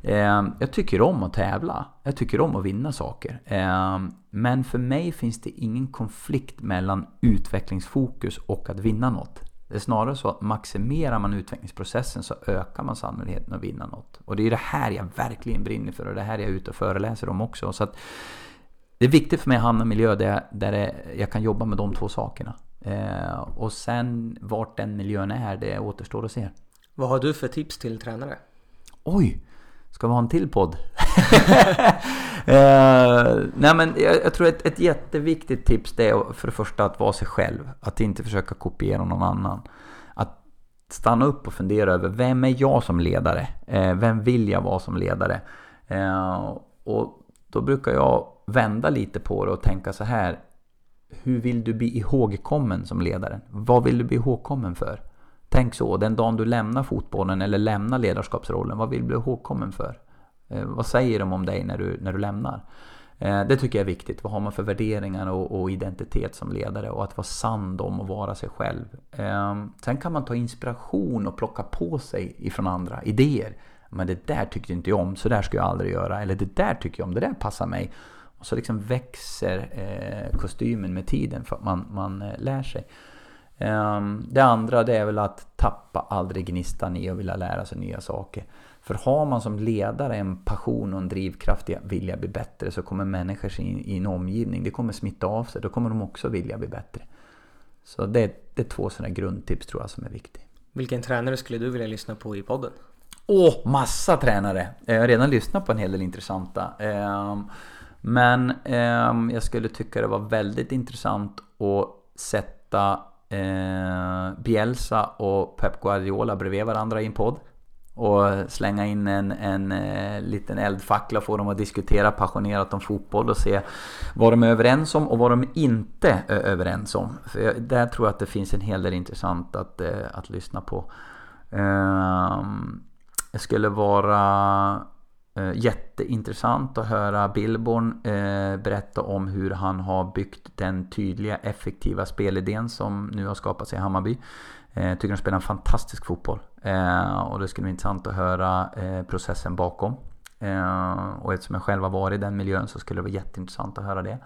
Speaker 2: Eh, jag tycker om att tävla. Jag tycker om att vinna saker. Eh, men för mig finns det ingen konflikt mellan utvecklingsfokus och att vinna något. Det är snarare så att maximerar man utvecklingsprocessen så ökar man sannolikheten att vinna något. Och det är det här jag verkligen brinner för och det här jag är ute och föreläser om också. Så att det är viktigt för mig att hamna i en miljö där, där jag kan jobba med de två sakerna. Eh, och sen vart den miljön är, det återstår att se.
Speaker 1: Vad har du för tips till tränare?
Speaker 2: Oj! Ska vi ha en till podd? uh, nej men jag, jag tror ett, ett jätteviktigt tips det är för det första att vara sig själv. Att inte försöka kopiera någon annan. Att stanna upp och fundera över vem är jag som ledare? Uh, vem vill jag vara som ledare? Uh, och då brukar jag vända lite på det och tänka så här. Hur vill du bli ihågkommen som ledare? Vad vill du bli ihågkommen för? Tänk så, den dagen du lämnar fotbollen eller lämnar ledarskapsrollen, vad vill du bli ihågkommen för? Eh, vad säger de om dig när du, när du lämnar? Eh, det tycker jag är viktigt. Vad har man för värderingar och, och identitet som ledare? Och att vara sann om att vara sig själv. Eh, sen kan man ta inspiration och plocka på sig ifrån andra idéer. Men det där tyckte inte jag om, så där ska jag aldrig göra. Eller det där tycker jag om, det där passar mig. Och så liksom växer eh, kostymen med tiden för att man, man eh, lär sig. Um, det andra det är väl att tappa aldrig gnistan i att vilja lära sig nya saker. För har man som ledare en passion och en drivkraft i att vilja bli bättre så kommer människor i, i en omgivning, det kommer smitta av sig. Då kommer de också vilja bli bättre. Så det, det är två sådana grundtips tror jag som är viktiga.
Speaker 1: Vilken tränare skulle du vilja lyssna på i podden?
Speaker 2: Åh, massa tränare! Jag har redan lyssnat på en hel del intressanta. Um, men um, jag skulle tycka det var väldigt intressant att sätta eh, Bielsa och Pep Guardiola bredvid varandra i en podd. Och slänga in en, en eh, liten eldfackla och få dem att diskutera passionerat om fotboll och se vad de är överens om och vad de inte är överens om. För jag, där tror jag att det finns en hel del intressant att, eh, att lyssna på. Eh, det skulle vara Eh, jätteintressant att höra Billborn eh, berätta om hur han har byggt den tydliga effektiva spelidén som nu har skapats i Hammarby. Jag eh, tycker de spelar en fantastisk fotboll. Eh, och det skulle vara intressant att höra eh, processen bakom. Och eftersom jag själv har varit i den miljön så skulle det vara jätteintressant att höra det.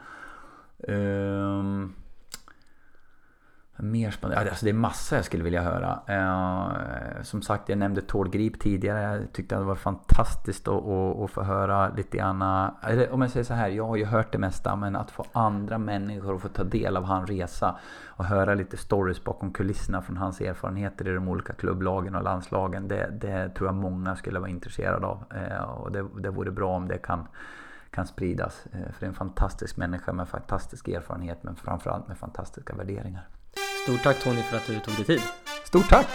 Speaker 2: Ehm, Mer spännande? Alltså det är massa jag skulle vilja höra. Eh, som sagt, jag nämnde Tord Grip tidigare. Jag tyckte det var fantastiskt att, att, att få höra lite grann. Eller om jag säger så här, jag har ju hört det mesta. Men att få andra människor att få ta del av hans resa. Och höra lite stories bakom kulisserna från hans erfarenheter i de olika klubblagen och landslagen. Det, det tror jag många skulle vara intresserade av. Eh, och det, det vore bra om det kan kan spridas. Eh, för det är en fantastisk människa med fantastisk erfarenhet men framförallt med fantastiska värderingar.
Speaker 1: Stort tack Tony för att du tog dig tid.
Speaker 2: Stort tack!